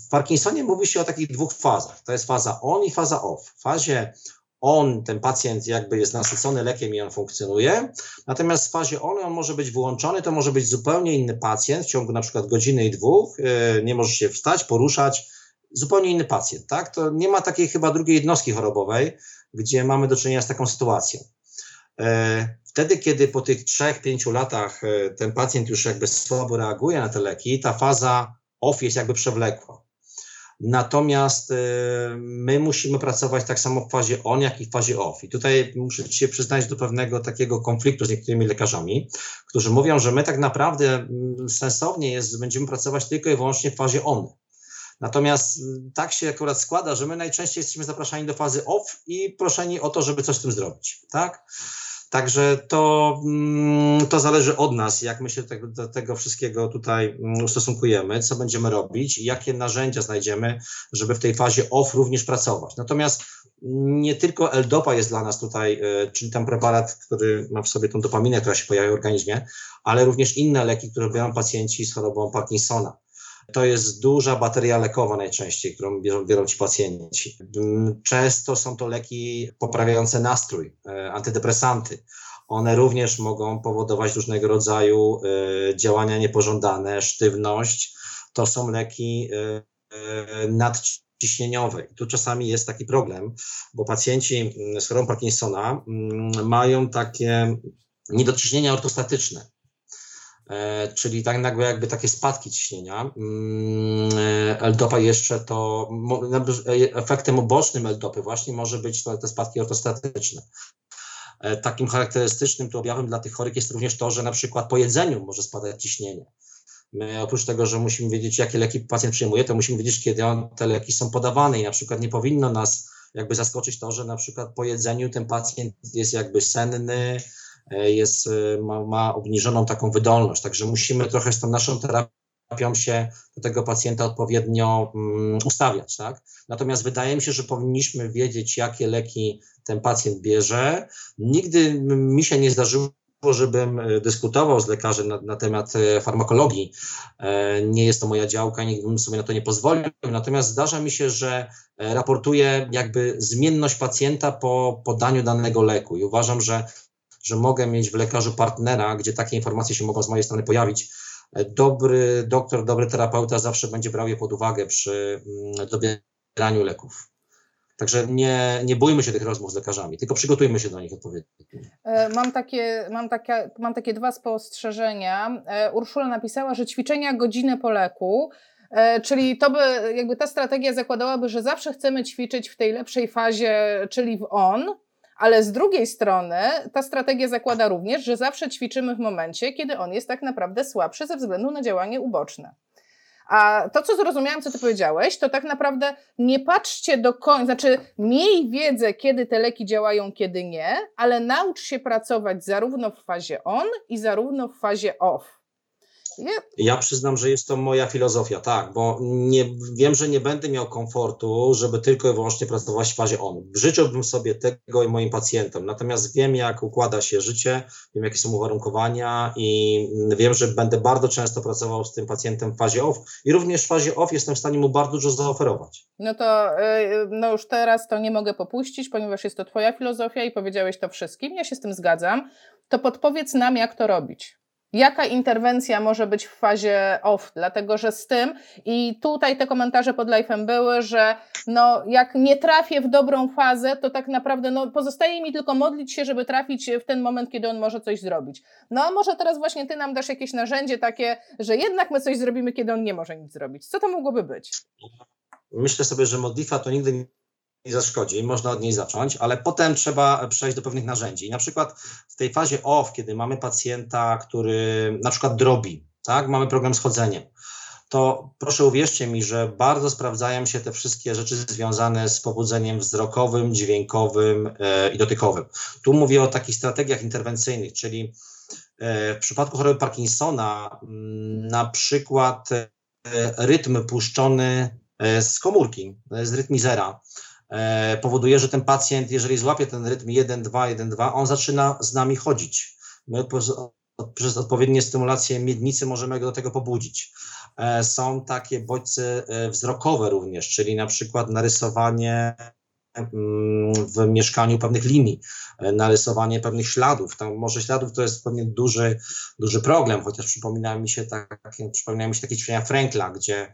Speaker 2: w Parkinsonie mówi się o takich dwóch fazach. To jest faza on i faza off. W fazie on, ten pacjent jakby jest nasycony lekiem i on funkcjonuje, natomiast w fazie on, on może być wyłączony, to może być zupełnie inny pacjent w ciągu na przykład godziny i dwóch, e, nie może się wstać, poruszać, zupełnie inny pacjent, tak? To nie ma takiej chyba drugiej jednostki chorobowej, gdzie mamy do czynienia z taką sytuacją. E, wtedy, kiedy po tych trzech, pięciu latach ten pacjent już jakby słabo reaguje na te leki, ta faza off jest jakby przewlekła. Natomiast y, my musimy pracować tak samo w fazie on, jak i w fazie off. I tutaj muszę się przyznać do pewnego takiego konfliktu z niektórymi lekarzami, którzy mówią, że my tak naprawdę mm, sensownie jest, będziemy pracować tylko i wyłącznie w fazie on. Natomiast y, tak się akurat składa, że my najczęściej jesteśmy zapraszani do fazy off i proszeni o to, żeby coś z tym zrobić. Tak? Także to, mm, to zależy od nas, jak my się tego, do tego wszystkiego tutaj mm, ustosunkujemy, co będziemy robić i jakie narzędzia znajdziemy, żeby w tej fazie off również pracować. Natomiast nie tylko L-dopa jest dla nas tutaj, e, czyli ten preparat, który ma w sobie tą dopaminę, która się pojawia w organizmie, ale również inne leki, które biorą pacjenci z chorobą Parkinsona. To jest duża bateria lekowa najczęściej, którą biorą, biorą ci pacjenci. Często są to leki poprawiające nastrój, e, antydepresanty. One również mogą powodować różnego rodzaju e, działania niepożądane, sztywność. To są leki e, nadciśnieniowe. Tu czasami jest taki problem, bo pacjenci z chorobą Parkinsona mają takie niedociśnienia ortostatyczne. E, czyli tak nagle jakby takie spadki ciśnienia. Mm, e, L-dopa jeszcze to, e, efektem ubocznym L-dopy właśnie może być te spadki ortostatyczne. Takim charakterystycznym tu objawem dla tych chorych jest również to, że na przykład po jedzeniu może spadać ciśnienie. My oprócz tego, że musimy wiedzieć, jakie leki pacjent przyjmuje, to musimy wiedzieć, kiedy on, te leki są podawane i na przykład nie powinno nas jakby zaskoczyć to, że na przykład po jedzeniu ten pacjent jest jakby senny, jest, e, ma, ma obniżoną taką wydolność, także musimy trochę z tą naszą terapią się do tego pacjenta odpowiednio um, ustawiać, tak? Natomiast wydaje mi się, że powinniśmy wiedzieć, jakie leki ten pacjent bierze. Nigdy mi się nie zdarzyło żebym e, dyskutował z lekarzem na, na, temat farmakologii. Nie jest to moja działka, nigdy bym sobie na to nie pozwolił. Natomiast zdarza mi się, że raportuję jakby zmienność pacjenta po podaniu danego leku i uważam, że że mogę mieć w lekarzu partnera, gdzie takie informacje się mogą z mojej strony pojawić. Dobry doktor, dobry terapeuta zawsze będzie brał je pod uwagę przy mm, dobieraniu leków. Także nie, nie bójmy się tych rozmów z lekarzami, tylko przygotujmy się do nich odpowiednio.
Speaker 1: E, mam takie, mam, takie, mam takie dwa spostrzeżenia. E, Urszula napisała, że ćwiczenia godzinę po leku E, czyli to by, jakby ta strategia zakładałaby, że zawsze chcemy ćwiczyć w tej lepszej fazie, czyli w on, ale z drugiej strony ta strategia zakłada również, że zawsze ćwiczymy w momencie, kiedy on jest tak naprawdę słabszy ze względu na działanie uboczne. A to, co zrozumiałam, co ty powiedziałeś, to tak naprawdę nie patrzcie do końca, znaczy miej wiedzę, kiedy te leki działają, kiedy nie, ale naucz się pracować zarówno w fazie on i zarówno w fazie off.
Speaker 2: Ja przyznam, że jest to moja filozofia, tak, bo nie, wiem, że nie będę miał komfortu, żeby tylko i wyłącznie pracować w fazie on. Życzyłbym sobie tego i moim pacjentom, natomiast wiem, jak układa się życie, wiem, jakie są uwarunkowania i wiem, że będę bardzo często pracował z tym pacjentem w fazie off i również w fazie off jestem w stanie mu bardzo dużo zaoferować.
Speaker 1: No to y, no już teraz to nie mogę popuścić, ponieważ jest to Twoja filozofia i powiedziałeś to wszystkim. Ja się z tym zgadzam. To podpowiedz nam, jak to robić. Jaka interwencja może być w fazie off? Dlatego, że z tym i tutaj te komentarze pod live'em były, że no, jak nie trafię w dobrą fazę, to tak naprawdę no, pozostaje mi tylko modlić się, żeby trafić w ten moment, kiedy on może coś zrobić. No a może teraz właśnie ty nam dasz jakieś narzędzie takie, że jednak my coś zrobimy, kiedy on nie może nic zrobić. Co to mogłoby być?
Speaker 2: Myślę sobie, że modlitwa to nigdy zaszkodzi, można od niej zacząć, ale potem trzeba przejść do pewnych narzędzi. na przykład w tej fazie off, kiedy mamy pacjenta, który na przykład drobi, tak, mamy problem z chodzeniem, to proszę uwierzcie mi, że bardzo sprawdzają się te wszystkie rzeczy związane z pobudzeniem wzrokowym, dźwiękowym e, i dotykowym. Tu mówię o takich strategiach interwencyjnych, czyli e, w przypadku choroby Parkinsona mm, na przykład e, rytm puszczony z komórki, z rytmizera, powoduje, że ten pacjent, jeżeli złapie ten rytm 1-2, 1-2, on zaczyna z nami chodzić. My przez odpowiednie stymulacje miednicy możemy go do tego pobudzić. E, są takie bodźce e, wzrokowe również, czyli na przykład narysowanie mm, w mieszkaniu pewnych linii, narysowanie pewnych śladów. Tam może śladów to jest pewnie duży, duży problem, chociaż przypomina mi się takie, przypomina mi się takie ćwiczenia Frankla, gdzie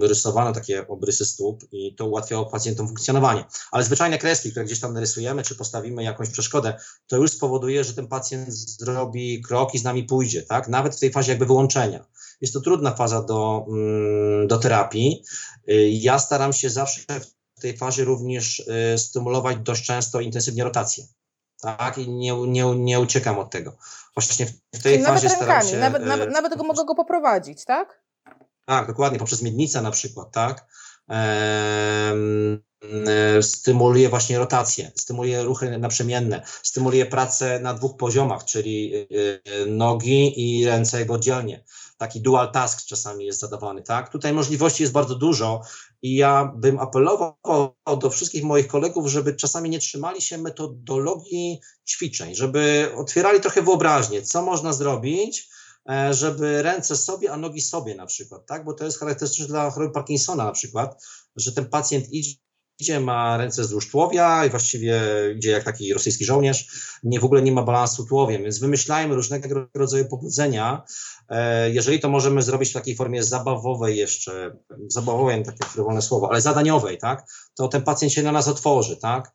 Speaker 2: rysowano takie obrysy stóp i to ułatwiało pacjentom funkcjonowanie. Ale zwyczajne kreski, które gdzieś tam narysujemy, czy postawimy jakąś przeszkodę, to już spowoduje, że ten pacjent zrobi krok i z nami pójdzie, tak? Nawet w tej fazie jakby wyłączenia. Jest to trudna faza do, mm, do terapii. Y, ja staram się zawsze w tej fazie również y, stymulować dość często intensywnie rotację. Tak, i nie, nie, nie uciekam od tego. Właśnie w tej
Speaker 1: Czyli
Speaker 2: fazie
Speaker 1: nawet
Speaker 2: rękami,
Speaker 1: się, nawet, nawet, nawet go mogę go poprowadzić, tak?
Speaker 2: Tak, dokładnie, poprzez miednicę na przykład, tak? stymuluje właśnie rotację, stymuluje ruchy naprzemienne, stymuluje pracę na dwóch poziomach, czyli y, nogi i ręce jakby oddzielnie. Taki dual task czasami jest zadawany, tak? Tutaj możliwości jest bardzo dużo i ja bym apelował do wszystkich moich kolegów, żeby czasami nie trzymali się metodologii ćwiczeń, żeby otwierali trochę wyobraźnię, co można zrobić, E, żeby ręce sobie, a nogi sobie na przykład, tak? Bo to jest charakterystyczne dla choroby Parkinsona na przykład, że ten pacjent idzie idzie, ma ręce wzdłuż tułowia i właściwie idzie jak taki rosyjski żołnierz, nie w ogóle nie ma balansu tułowiem, więc wymyślajmy różnego rodzaju pobudzenia. E, jeżeli to możemy zrobić w takiej formie zabawowej jeszcze, zabawowej, takie frywolne słowo, ale zadaniowej, tak, to ten pacjent się na nas otworzy, tak.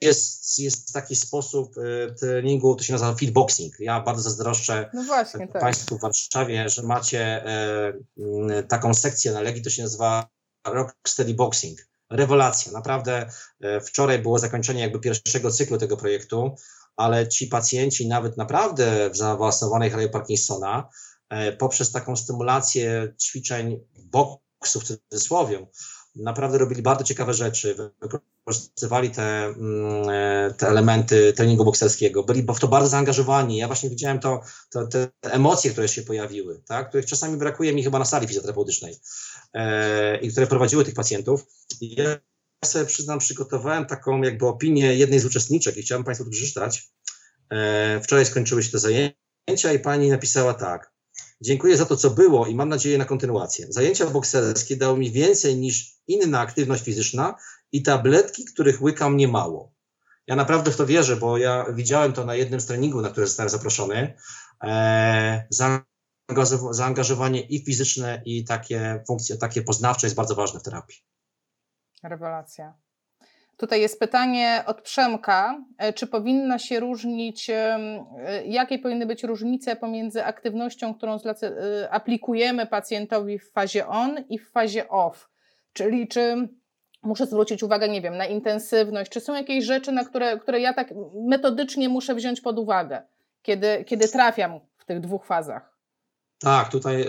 Speaker 2: Jest, jest taki sposób e, treningu, to się nazywa fitboxing. Ja bardzo zazdroszczę
Speaker 1: no właśnie, tak.
Speaker 2: Państwu w Warszawie, że macie e, taką sekcję na Legii, to się nazywa Rocksteady Boxing. Rewelacja. Naprawdę e, wczoraj było zakończenie jakby pierwszego cyklu tego projektu, ale ci pacjenci nawet naprawdę w zaawansowanej chorobie Parkinsona e, poprzez taką stymulację ćwiczeń boksu w cudzysłowie naprawdę robili bardzo ciekawe rzeczy, wykorzystywali te, mm, e, te elementy treningu bokserskiego, byli w to bardzo zaangażowani. Ja właśnie widziałem to, to, te emocje, które się pojawiły, tak? których czasami brakuje mi chyba na sali fizjoterapeutycznej e, i które prowadziły tych pacjentów. Ja sobie przyznam, przygotowałem taką jakby opinię jednej z uczestniczek i chciałbym Państwu to przeczytać. E, wczoraj skończyły się te zajęcia i pani napisała tak. Dziękuję za to, co było i mam nadzieję na kontynuację. Zajęcia bokserskie dały mi więcej niż inna aktywność fizyczna i tabletki, których łykam niemało. Ja naprawdę w to wierzę, bo ja widziałem to na jednym z treningów, na który zostałem zaproszony. E, zaangażowanie i fizyczne, i takie funkcje, takie poznawcze jest bardzo ważne w terapii.
Speaker 1: Rewelacja. Tutaj jest pytanie od Przemka, e, czy powinna się różnić, e, jakie powinny być różnice pomiędzy aktywnością, którą aplikujemy pacjentowi w fazie on i w fazie off? Czyli czy muszę zwrócić uwagę, nie wiem, na intensywność, czy są jakieś rzeczy, na które, które ja tak metodycznie muszę wziąć pod uwagę, kiedy, kiedy trafiam w tych dwóch fazach?
Speaker 2: Tak, tutaj e,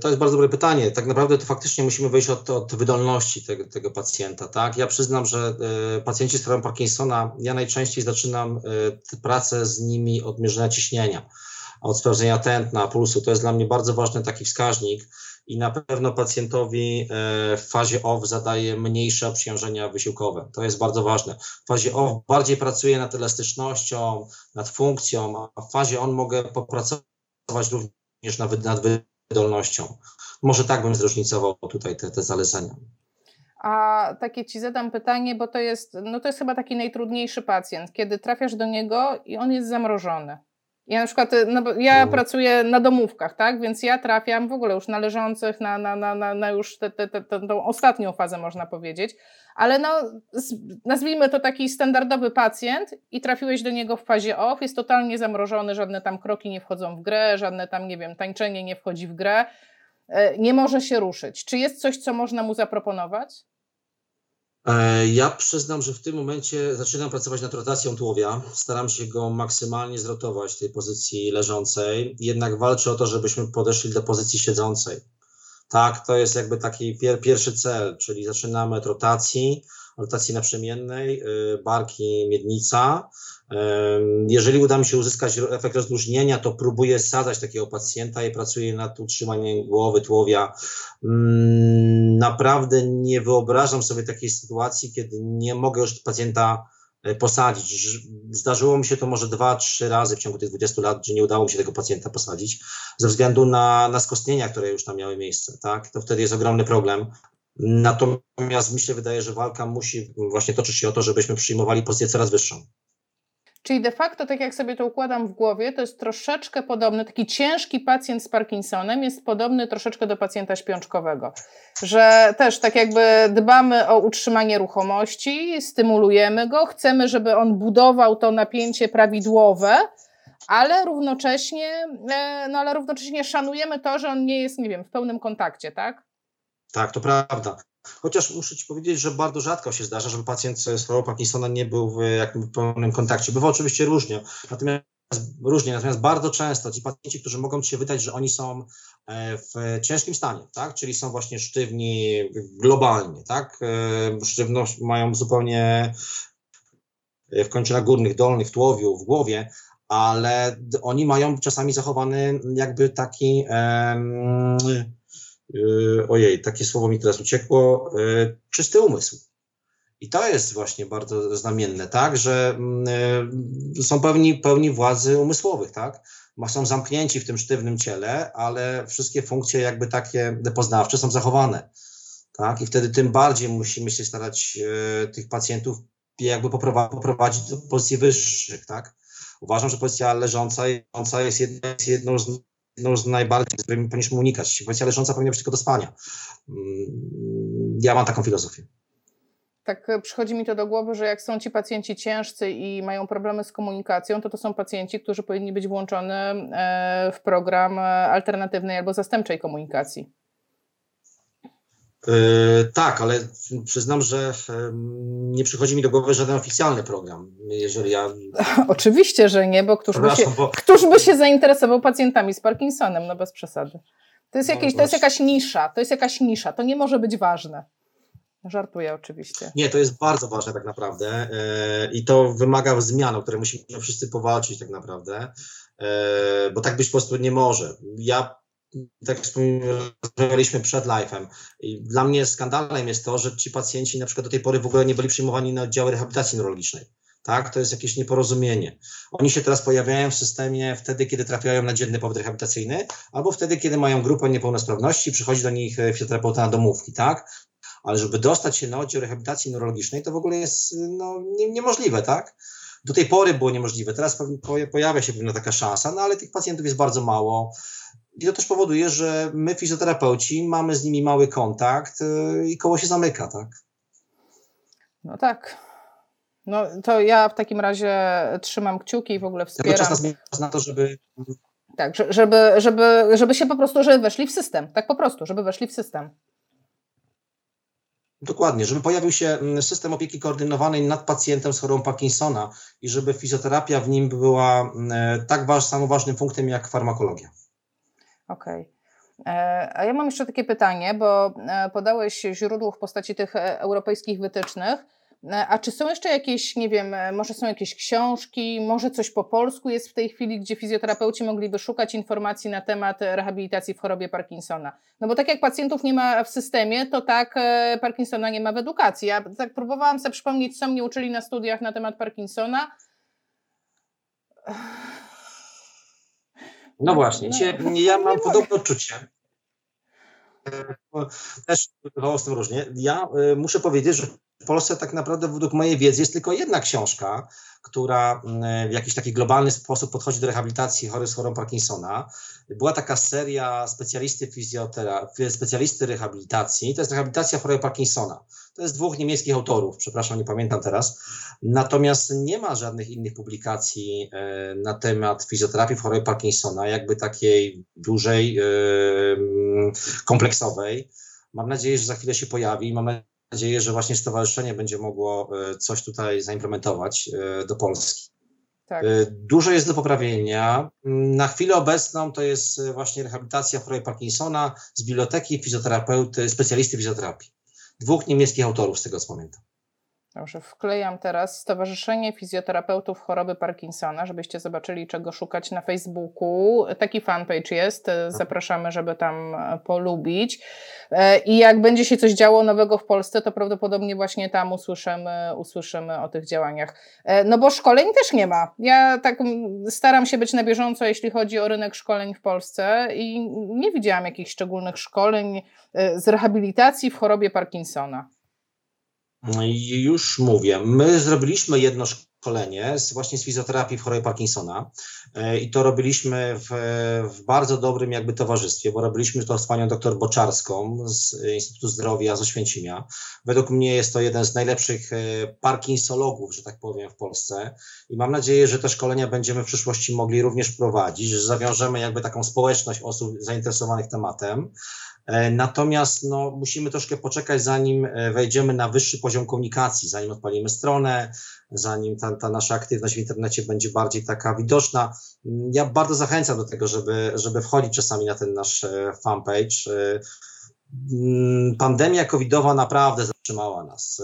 Speaker 2: to jest bardzo dobre pytanie. Tak naprawdę to faktycznie musimy wyjść od, od wydolności tego, tego pacjenta. Tak? Ja przyznam, że e, pacjenci z chorobą Parkinsona, ja najczęściej zaczynam e, pracę z nimi od mierzenia ciśnienia, od sprawdzenia tętna, pulsu. To jest dla mnie bardzo ważny taki wskaźnik i na pewno pacjentowi w fazie OFF zadaje mniejsze obciążenia wysiłkowe. To jest bardzo ważne. W fazie OFF bardziej pracuję nad elastycznością, nad funkcją, a w fazie ON mogę popracować również nawet nad wydolnością. Może tak bym zróżnicował tutaj te, te zalecenia.
Speaker 1: A takie ci zadam pytanie, bo to jest, no to jest chyba taki najtrudniejszy pacjent, kiedy trafiasz do niego i on jest zamrożony. Ja na przykład, no ja mhm. pracuję na domówkach, tak, więc ja trafiam w ogóle już na leżących, na, na, na, na, na już tę te, te, te, tą ostatnią fazę można powiedzieć, ale no nazwijmy to taki standardowy pacjent i trafiłeś do niego w fazie off, jest totalnie zamrożony, żadne tam kroki nie wchodzą w grę, żadne tam, nie wiem, tańczenie nie wchodzi w grę, e, nie może się ruszyć. Czy jest coś, co można mu zaproponować?
Speaker 2: E, ja przyznam, że w tym momencie zaczynam pracować nad rotacją tułowia. Staram się go maksymalnie zrotować w tej pozycji leżącej, jednak walczę o to, żebyśmy podeszli do pozycji siedzącej. Tak, to jest jakby taki pier, pierwszy cel, czyli zaczynamy od rotacji, rotacji naprzemiennej, y, barki, miednica. Jeżeli uda mi się uzyskać efekt rozluźnienia, to próbuję sadzać takiego pacjenta i pracuję nad utrzymaniem głowy, tułowia. Mm, naprawdę nie wyobrażam sobie takiej sytuacji, kiedy nie mogę już pacjenta e, posadzić. Zdarzyło mi się to może dwa, trzy razy w ciągu tych 20 lat, że nie udało mi się tego pacjenta posadzić ze względu na, na skostnienia, które już tam miały miejsce. Tak? To wtedy jest ogromny problem. Natomiast mi się wydaje, że walka musi właśnie toczyć się o to, żebyśmy przyjmowali pozycję coraz wyższą.
Speaker 1: Czyli de facto, tak jak sobie to układam w głowie, to jest troszeczkę podobny, taki ciężki pacjent z Parkinsonem jest podobny troszeczkę do pacjenta śpiączkowego. Że też tak jakby dbamy o utrzymanie ruchomości, stymulujemy go, chcemy, żeby on budował to napięcie prawidłowe, ale równocześnie, e, no ale równocześnie szanujemy to, że on nie jest, nie wiem, w pełnym kontakcie, tak?
Speaker 2: Tak, to prawda. Chociaż muszę Ci powiedzieć, że bardzo rzadko się zdarza, żeby pacjent z chorobą Parkinsona nie był w jakimś pełnym kontakcie. Bywa oczywiście różnie, natomiast różnie, natomiast bardzo często ci pacjenci, którzy mogą Ci się wydać, że oni są e, w ciężkim stanie, tak? czyli są właśnie sztywni globalnie, tak? E, sztywność mają zupełnie w kończynach górnych, dolnych, w tułowiu, w głowie, ale oni mają czasami zachowany jakby taki ojej, takie słowo mi teraz uciekło, yy, czysty umysł. I to jest właśnie bardzo znamienne, tak, że yy, są pełni, pełni władzy umysłowych, tak, są zamknięci w tym sztywnym ciele, ale wszystkie funkcje jakby takie poznawcze są zachowane, tak, i wtedy tym bardziej musimy się starać tych pacjentów jakby poprowadzić do pozycji wyższych, tak. Uważam, że pozycja leżąca, leżąca jest jedną z jedną z najbardziej, z którymi powinniśmy unikać. Sytuacja leżąca powinna być tylko do spania. Mm, ja mam taką filozofię.
Speaker 1: Tak e, przychodzi mi to do głowy, że jak są ci pacjenci ciężcy i mają problemy z komunikacją, to to są pacjenci, którzy powinni być włączony e, w program e, alternatywnej albo zastępczej komunikacji.
Speaker 2: Yy, tak, ale przyznam, że nie przychodzi mi do głowy żaden oficjalny program. Jeżeli ja.
Speaker 1: Oczywiście, że nie, bo któż, by się, bo... któż by się zainteresował pacjentami z Parkinsonem? No bez przesady. To jest, no, jakieś, to jest jakaś nisza, to jest jakaś nisza, to nie może być ważne. Żartuję oczywiście.
Speaker 2: Nie, to jest bardzo ważne tak naprawdę yy, i to wymaga zmian, o które musimy wszyscy powalczyć tak naprawdę, yy, bo tak być po prostu nie może. Ja tak wspomnieliśmy przed live'em. Dla mnie skandalem jest to, że ci pacjenci na przykład do tej pory w ogóle nie byli przyjmowani na oddziały rehabilitacji neurologicznej. Tak, to jest jakieś nieporozumienie. Oni się teraz pojawiają w systemie wtedy, kiedy trafiają na dzienny pobyt rehabilitacyjny, albo wtedy, kiedy mają grupę niepełnosprawności, przychodzi do nich fizjoterapeuta na domówki, tak? Ale żeby dostać się na oddział rehabilitacji neurologicznej, to w ogóle jest no, nie, niemożliwe, tak? Do tej pory było niemożliwe, teraz pojawia się pewna taka szansa, no ale tych pacjentów jest bardzo mało. I to też powoduje, że my, fizjoterapeuci, mamy z nimi mały kontakt y, i koło się zamyka, tak?
Speaker 1: No tak. No to ja w takim razie trzymam kciuki i w ogóle wspieram.
Speaker 2: Czas na to, żeby...
Speaker 1: Tak, żeby, żeby, żeby się po prostu, żeby weszli w system. Tak po prostu, żeby weszli w system.
Speaker 2: Dokładnie, żeby pojawił się mm, system opieki koordynowanej nad pacjentem z chorobą Parkinsona i żeby fizjoterapia w nim była mm, e, tak waż, samo ważnym punktem jak farmakologia.
Speaker 1: Okej. Okay. E, a ja mam jeszcze takie pytanie, bo e, podałeś źródło w postaci tych europejskich wytycznych. E, a czy są jeszcze jakieś, nie wiem, e, może są jakieś książki, może coś po polsku jest w tej chwili, gdzie fizjoterapeuci mogliby szukać informacji na temat rehabilitacji w chorobie Parkinsona? No bo tak jak pacjentów nie ma w systemie, to tak e, Parkinsona nie ma w edukacji. Ja tak próbowałam sobie przypomnieć, co mnie uczyli na studiach na temat Parkinsona.
Speaker 2: No właśnie, no, ja mam podobne odczucie. Też bywało z tym różnie. Ja muszę powiedzieć, że w Polsce tak naprawdę według mojej wiedzy jest tylko jedna książka, która mm, w jakiś taki globalny sposób podchodzi do rehabilitacji chorych z chorobą Parkinsona. Była taka seria specjalisty fizjoterapii, specjalisty rehabilitacji, to jest rehabilitacja choroby Parkinsona. To jest dwóch niemieckich autorów, przepraszam, nie pamiętam teraz. Natomiast nie ma żadnych innych publikacji e, na temat fizjoterapii w chorobie Parkinsona, jakby takiej dużej, e, kompleksowej. Mam nadzieję, że za chwilę się pojawi. Mam nadzieję, że właśnie stowarzyszenie będzie mogło e, coś tutaj zaimplementować do Polski. Tak. Dużo jest do poprawienia. Na chwilę obecną to jest właśnie rehabilitacja choroby Parkinsona z biblioteki fizjoterapeuty, specjalisty fizjoterapii. Dwóch niemieckich autorów, z tego co pamiętam.
Speaker 1: Dobrze, wklejam teraz Stowarzyszenie Fizjoterapeutów Choroby Parkinsona, żebyście zobaczyli, czego szukać na Facebooku. Taki fanpage jest, tak. zapraszamy, żeby tam e, polubić. E, I jak będzie się coś działo nowego w Polsce, to prawdopodobnie właśnie tam usłyszymy, usłyszymy o tych działaniach. E, no bo szkoleń też nie ma. Ja tak staram się być na bieżąco, jeśli chodzi o rynek szkoleń w Polsce i nie widziałam jakichś szczególnych szkoleń z rehabilitacji w chorobie Parkinsona.
Speaker 2: Już mówię. My zrobiliśmy jedno szkolenie z, właśnie z fizjoterapii w chorobie Parkinsona e, i to robiliśmy w, w, bardzo dobrym jakby towarzystwie, bo robiliśmy to z panią doktor Boczarską z Instytutu Zdrowia z Oświęcimia. Według mnie jest to jeden z najlepszych e, parkinsologów, że tak powiem, w Polsce i mam nadzieję, że te szkolenia będziemy w przyszłości mogli również prowadzić, że zawiążemy jakby taką społeczność osób zainteresowanych tematem. E, natomiast no, musimy troszkę poczekać, zanim e, wejdziemy na wyższy poziom komunikacji, zanim odpalimy stronę, zanim ta, ta nasza aktywność w internecie będzie bardziej taka widoczna. Ja bardzo zachęcam do tego, żeby, żeby wchodzić czasami na ten nasz e, fanpage. Mm, pandemia covidowa naprawdę zatrzymała nas.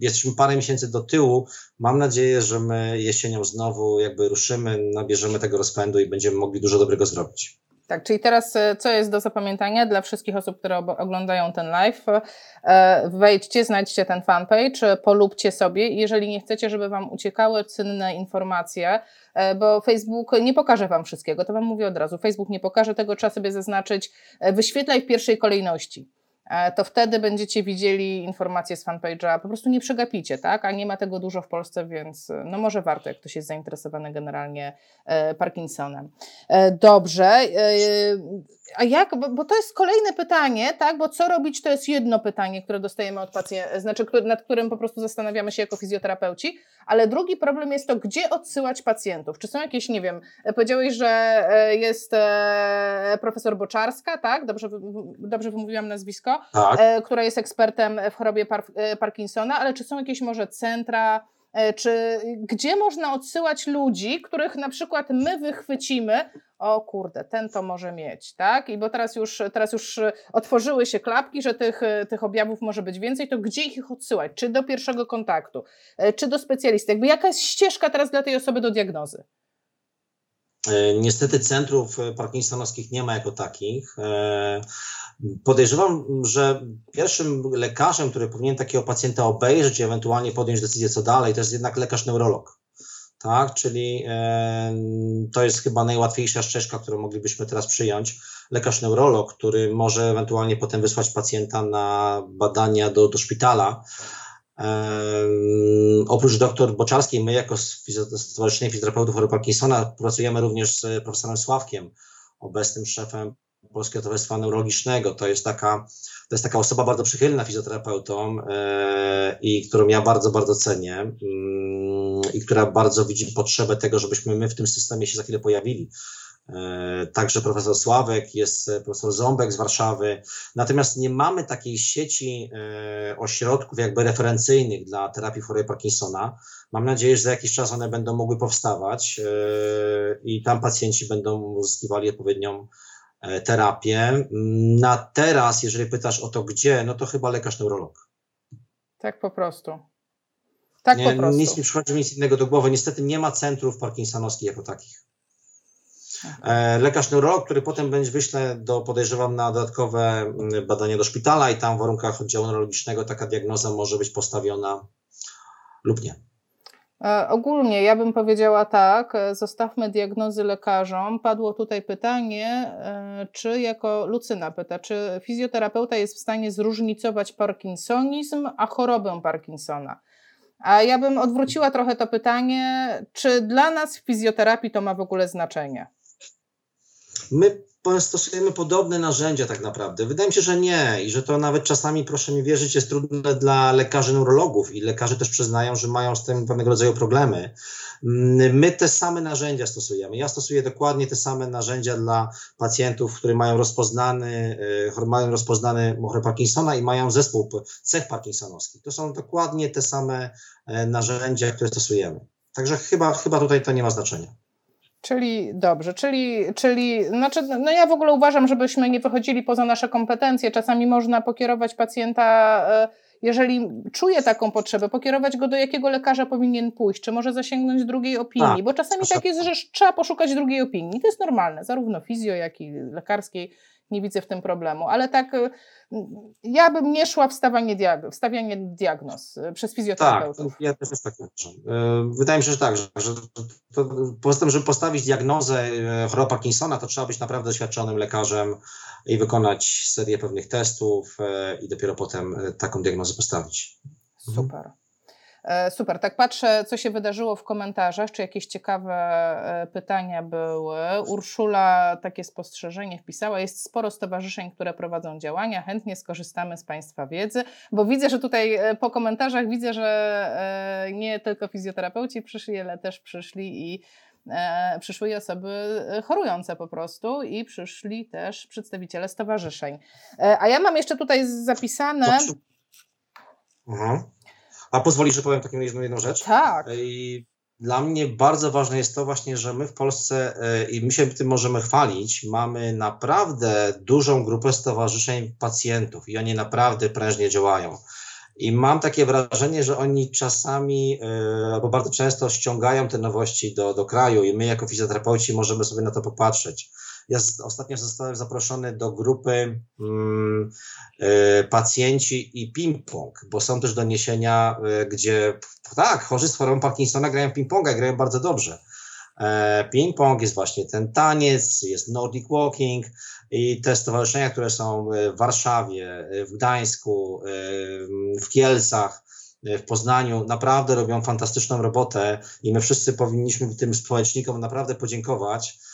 Speaker 2: Jesteśmy parę miesięcy do tyłu. Mam nadzieję, że my jesienią znowu jakby ruszymy, nabierzemy tego rozpędu i będziemy mogli dużo dobrego zrobić.
Speaker 1: Tak, czyli teraz e, co jest do zapamiętania dla wszystkich osób, które oglądają ten live? E, wejdźcie, znajdźcie ten fanpage, polubcie sobie. Jeżeli nie chcecie, żeby Wam uciekały cenne informacje, e, bo Facebook nie pokaże Wam wszystkiego, to Wam mówię od razu. Facebook nie pokaże tego, trzeba sobie zaznaczyć, wyświetlaj w pierwszej kolejności. E, to wtedy będziecie widzieli informacje z fanpage'a, po prostu nie przegapicie, tak? A nie ma tego dużo w Polsce, więc e, no może warto, jak ktoś jest zainteresowany generalnie e, Parkinsonem. Dobrze. A jak, bo to jest kolejne pytanie, tak? Bo co robić, to jest jedno pytanie, które dostajemy od pacjentów, znaczy nad którym po prostu zastanawiamy się jako fizjoterapeuci, ale drugi problem jest to, gdzie odsyłać pacjentów. Czy są jakieś, nie wiem, powiedziałeś, że jest profesor Boczarska, tak? Dobrze, dobrze wymówiłam nazwisko? Tak. E, która jest ekspertem w chorobie e, Parkinsona, ale czy są jakieś może centra, e, czy gdzie można odsyłać ludzi, których na przykład my wychwycimy, o kurde, ten to może mieć, tak? I bo teraz już, teraz już otworzyły się klapki, że tych, tych objawów może być więcej, to gdzie ich odsyłać? Czy do pierwszego kontaktu, czy do specjalisty? Jakby jaka jest ścieżka teraz dla tej osoby do diagnozy?
Speaker 2: Niestety centrów parkinsonowskich nie ma jako takich. Podejrzewam, że pierwszym lekarzem, który powinien takiego pacjenta obejrzeć i ewentualnie podjąć decyzję, co dalej, to jest jednak lekarz neurolog. Tak, czyli e, to jest chyba najłatwiejsza ścieżka, którą moglibyśmy teraz przyjąć. Lekarz neurolog, który może ewentualnie potem wysłać pacjenta na badania do, do szpitala. Oprócz dr Boczarskiej, my jako Stowarzyszenie Fizjoterapeutów choroby Parkinsona pracujemy również z profesorem Sławkiem, obecnym szefem Polskiego Towarzystwa Neurologicznego. To jest taka, to jest taka osoba bardzo przychylna fizjoterapeutom e, i którą ja bardzo, bardzo cenię mm, i która bardzo widzi potrzebę tego, żebyśmy my w tym systemie się za chwilę pojawili. E, także profesor Sławek, jest profesor Ząbek z Warszawy. Natomiast nie mamy takiej sieci e, ośrodków jakby referencyjnych dla terapii choroby Parkinsona. Mam nadzieję, że za jakiś czas one będą mogły powstawać e, i tam pacjenci będą uzyskiwali odpowiednią terapię. Na teraz, jeżeli pytasz o to gdzie, no to chyba lekarz neurolog.
Speaker 1: Tak po prostu. Tak
Speaker 2: nie,
Speaker 1: po prostu.
Speaker 2: Nic mi przychodzi nic innego do głowy. Niestety nie ma centrów parkinsonowskich jako takich. E, lekarz neurolog, który potem będzie wyśle do, podejrzewam, na dodatkowe mm, badania do szpitala i tam w warunkach oddziału neurologicznego taka diagnoza może być postawiona lub nie.
Speaker 1: E, ogólnie ja bym powiedziała tak, e, zostawmy diagnozy lekarzom. Padło tutaj pytanie, czy jako Lucyna pyta, czy fizjoterapeuta jest w stanie zróżnicować parkinsonizm, a chorobę Parkinsona? A ja bym odwróciła trochę to pytanie, czy dla nas w fizjoterapii to ma w ogóle znaczenie?
Speaker 2: My stosujemy podobne narzędzia tak naprawdę. Wydaje mi się, że nie i że to nawet czasami, proszę mi wierzyć, jest trudne dla lekarzy neurologów i lekarze też przyznają, że mają z tym pewnego rodzaju problemy. My te same narzędzia stosujemy. Ja stosuję dokładnie te same narzędzia dla pacjentów, którzy mają rozpoznany, e, mają rozpoznany chorobę Parkinsona i mają zespół cech parkinsonowskich. To są dokładnie te same e, narzędzia, które stosujemy. Także chyba, chyba tutaj to nie ma znaczenia.
Speaker 1: Czyli dobrze, czyli, czyli znaczy, no ja w ogóle uważam, żebyśmy nie wychodzili poza nasze kompetencje. Czasami można pokierować pacjenta, e, jeżeli czuje taką potrzebę, pokierować go do jakiego lekarza powinien pójść, czy może zasięgnąć drugiej opinii, A, bo czasami tak jest, że trzeba poszukać drugiej opinii. To jest normalne, zarówno fizjo, jak i lekarskiej nie widzę w tym problemu, ale tak y, ja bym nie szła w stawianie, diag- stawianie diagnoz y, przez fizjoterapeutów.
Speaker 2: Tak, ja też tak uważam. Y, wydaje mi się, że tak, że, że to, poza tym, żeby postawić diagnozę choroby Parkinsona, to trzeba być naprawdę doświadczonym lekarzem i wykonać serię pewnych testów i dopiero potem taką diagnozę postawić.
Speaker 1: Super. E, super, tak patrzę, co się wydarzyło w komentarzach, czy jakieś ciekawe e, pytania były. Urszula takie spostrzeżenie wpisała. Jest sporo stowarzyszeń, które prowadzą działania. Chętnie skorzystamy z Państwa wiedzy, bo widzę, że tutaj e, po komentarzach widzę, że nie tylko fizjoterapeuci przyszli, ale też przyszli i przyszły osoby chorujące po prostu i przyszli też przedstawiciele stowarzyszeń. A ja mam jeszcze tutaj zapisane.
Speaker 2: Mhm. A pozwolisz, że powiem taką jedną, jedną rzecz?
Speaker 1: Tak.
Speaker 2: I dla mnie bardzo ważne jest to właśnie, że my w Polsce, e, i my się tym możemy chwalić, mamy naprawdę dużą grupę stowarzyszeń pacjentów i oni naprawdę prężnie działają. I mam takie wrażenie, że oni czasami e, albo bardzo często ściągają te nowości do, do kraju i my jako fizjoterapeuci możemy sobie na to popatrzeć. Ja ostatnio zostałem zaproszony do grupy mm, y, pacjenci i ping-pong, bo są też doniesienia, y, gdzie tak, chorzy z chorobą Parkinsona grają ping-ponga grają bardzo dobrze. E, ping-pong jest właśnie ten taniec, jest Nordic Walking i te stowarzyszenia, które są w Warszawie, w Gdańsku, w Kielcach, w Poznaniu naprawdę robią fantastyczną robotę i my wszyscy powinniśmy tym społecznikom naprawdę podziękować, E,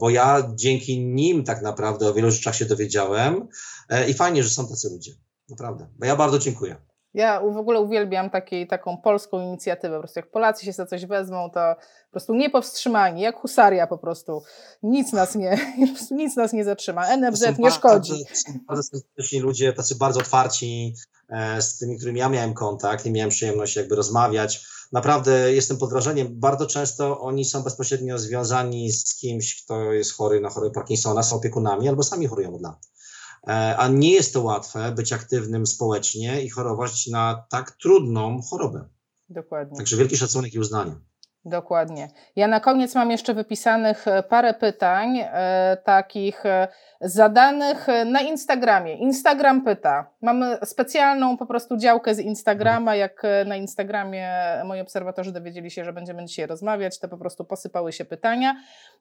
Speaker 2: bo ja dzięki nim tak naprawdę o wielu rzeczach się dowiedziałem e, i fajnie, że są tacy ludzie. Naprawdę. Bo ja bardzo dziękuję.
Speaker 1: Ja w ogóle uwielbiam taki, taką polską inicjatywę. Po prostu jak Polacy się za coś wezmą, to po prostu niepowstrzymani, jak husaria po prostu. Nic nas nie, nic nas nie zatrzyma. NFZ nie szkodzi.
Speaker 2: Bardzo, bardzo serdeczni ludzie, tacy bardzo otwarci, e, z tymi, którymi ja miałem kontakt i miałem przyjemność jakby rozmawiać naprawdę jestem pod wrażeniem. Bardzo często oni są bezpośrednio związani z kimś, kto jest chory na chorobę Parkinsona, są opiekunami albo sami chorują od lat. E, a nie jest to łatwe być aktywnym społecznie i chorować na tak trudną chorobę.
Speaker 1: Dokładnie.
Speaker 2: Także wielki szacunek i uznanie.
Speaker 1: Dokładnie. Ja na koniec mam jeszcze wypisanych e, parę pytań, e, takich e, zadanych e, na Instagramie. Instagram pyta. Mamy specjalną po prostu działkę z Instagrama. Jak na Instagramie moi obserwatorzy dowiedzieli się, że będziemy dzisiaj rozmawiać, to po prostu posypały się pytania.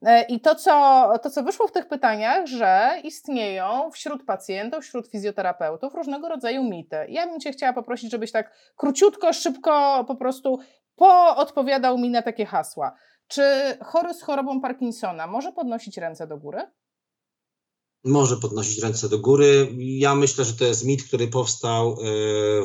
Speaker 1: E, I to co, to, co wyszło w tych pytaniach, że istnieją wśród pacjentów, wśród fizjoterapeutów różnego rodzaju mity. Ja bym Cię chciała poprosić, żebyś tak króciutko, szybko po prostu poodpowiadał mi na takie hasła. Czy chory z chorobą Parkinsona może podnosić ręce do góry?
Speaker 2: może podnosić ręce do góry. Ja myślę, że to jest mit, który powstał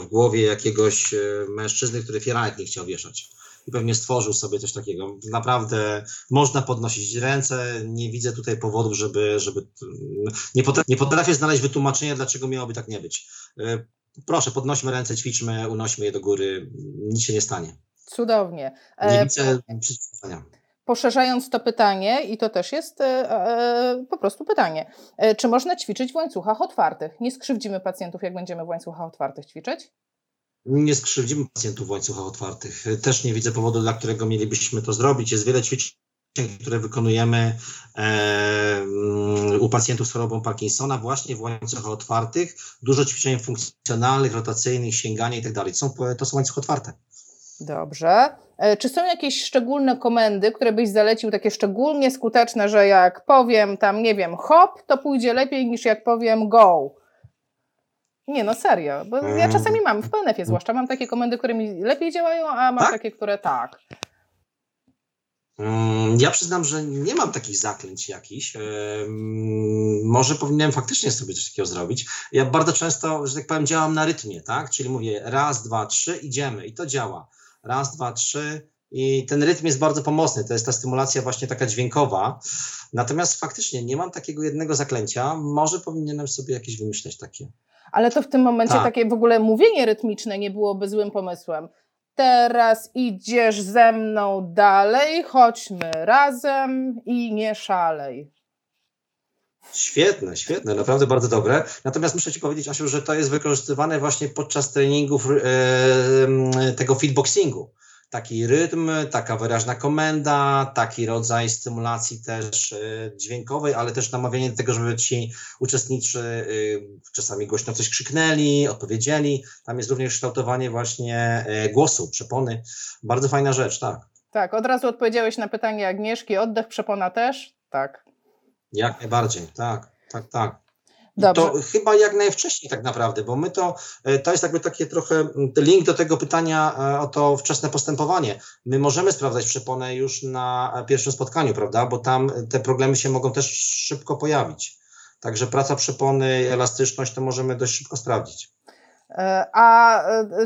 Speaker 2: w głowie jakiegoś mężczyzny, który fieranek nie chciał wieszać i pewnie stworzył sobie coś takiego. Naprawdę można podnosić ręce, nie widzę tutaj powodów, żeby, żeby nie, potrafię, nie potrafię znaleźć wytłumaczenia, dlaczego miałoby tak nie być. E, proszę, podnośmy ręce, ćwiczmy, unośmy je do góry, nic się nie stanie.
Speaker 1: Cudownie.
Speaker 2: Nie e, widzę przeciwwskazania.
Speaker 1: Poszerzając to pytanie, i to też jest e, e, po prostu pytanie, czy można ćwiczyć w łańcuchach otwartych? Nie skrzywdzimy pacjentów, jak będziemy w łańcuchach otwartych ćwiczyć?
Speaker 2: nie skrzywdzimy pacjentów w łańcuchach otwartych. Też nie widzę powodu, dla którego mielibyśmy to zrobić. Jest wiele ćwiczeń, które wykonujemy e, u pacjentów z chorobą Parkinsona właśnie w łańcuchach otwartych. Dużo ćwiczeń funkcjonalnych, rotacyjnych, sięgania i tak dalej. To są łańcuchy otwarte.
Speaker 1: Dobrze. E, czy są jakieś szczególne komendy, które byś zalecił, takie szczególnie skuteczne, że jak powiem tam, nie wiem, hop, to pójdzie lepiej niż jak powiem go? Nie, no serio, bo ja czasami mam, w PNF-ie zwłaszcza, mam takie komendy, które mi lepiej działają, a mam tak? takie, które tak.
Speaker 2: Mm, ja przyznam, że nie mam takich zaklęć jakichś. Może powinienem faktycznie sobie coś takiego zrobić. Ja bardzo często, że tak powiem, działam na rytmie, tak? Czyli mówię raz, dwa, trzy, idziemy i to działa. Raz, dwa, trzy i ten rytm jest bardzo pomocny. To jest ta stymulacja właśnie taka dźwiękowa. Natomiast faktycznie nie mam takiego jednego zaklęcia. Może powinienem sobie jakieś wymyśleć takie
Speaker 1: ale to w tym momencie tak. takie w ogóle mówienie rytmiczne nie byłoby złym pomysłem. Teraz idziesz ze mną dalej, chodźmy razem i nie szalej.
Speaker 2: Świetne, świetne, naprawdę bardzo dobre. Natomiast muszę Ci powiedzieć, Asiu, że to jest wykorzystywane właśnie podczas treningów e, tego feedboxingu taki rytm, taka wyraźna komenda, taki rodzaj stymulacji też e, dźwiękowej, ale też namawianie do tego, żeby ci uczestniczy e, czasami głośno coś krzyknęli, odpowiedzieli. Tam jest również kształtowanie właśnie e, głosu, przepony. Bardzo fajna rzecz, tak.
Speaker 1: Tak, od razu odpowiedziałeś na pytanie Agnieszki, oddech, przepona też? Tak.
Speaker 2: Jak najbardziej, tak, tak, tak. Dobrze. To chyba jak najwcześniej tak naprawdę, bo my to, e, to jest jakby taki trochę link do tego pytania e, o to wczesne postępowanie. My możemy sprawdzać przeponę już na pierwszym spotkaniu, prawda, bo tam te problemy się mogą też szybko pojawić. Także praca przepony, elastyczność to możemy dość szybko sprawdzić.
Speaker 1: E, a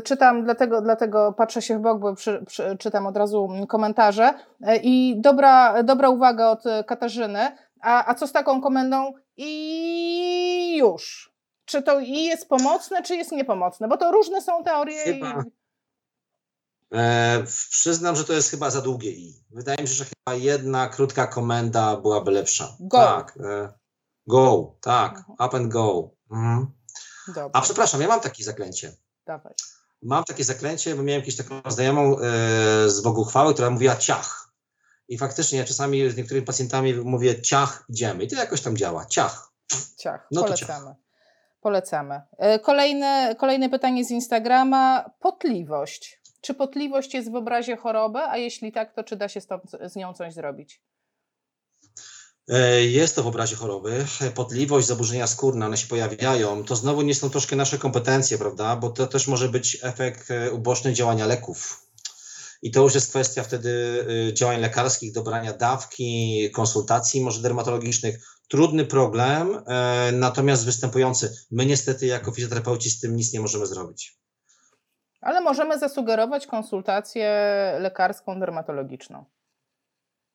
Speaker 1: czytam, dlatego, dlatego patrzę się w bok, bo przy, przy, czytam od razu komentarze. I dobra, dobra uwaga od Katarzyny. A, a co z taką komendą i już? Czy to i jest pomocne, czy jest niepomocne? Bo to różne są teorie. Chyba, i...
Speaker 2: e, przyznam, że to jest chyba za długie i. Wydaje mi się, że chyba jedna krótka komenda byłaby lepsza.
Speaker 1: Go.
Speaker 2: Tak. E, go, tak. Mhm. Up and go. Mhm. A przepraszam, ja mam takie zaklęcie.
Speaker 1: Dawaj.
Speaker 2: Mam takie zaklęcie, bo miałem jakąś taką znajomą e, z Bogu chwały, która mówiła ciach. I faktycznie ja czasami z niektórymi pacjentami mówię ciach, idziemy. I to jakoś tam działa. Ciach.
Speaker 1: Ciach, no polecamy. Ciach. Polecamy. E, kolejne, kolejne pytanie z Instagrama. Potliwość. Czy potliwość jest w obrazie choroby? A jeśli tak, to czy da się stąd, z nią coś zrobić?
Speaker 2: E, jest to w obrazie choroby. Potliwość, zaburzenia skórne, one się pojawiają. To znowu nie są troszkę nasze kompetencje, prawda? Bo to też może być efekt e, uboczny działania leków. I to już jest kwestia wtedy y, działań lekarskich, dobrania dawki, konsultacji może dermatologicznych. Trudny problem, e, natomiast występujący. My niestety jako fizjoterapeuci z tym nic nie możemy zrobić.
Speaker 1: Ale możemy zasugerować konsultację lekarską, dermatologiczną.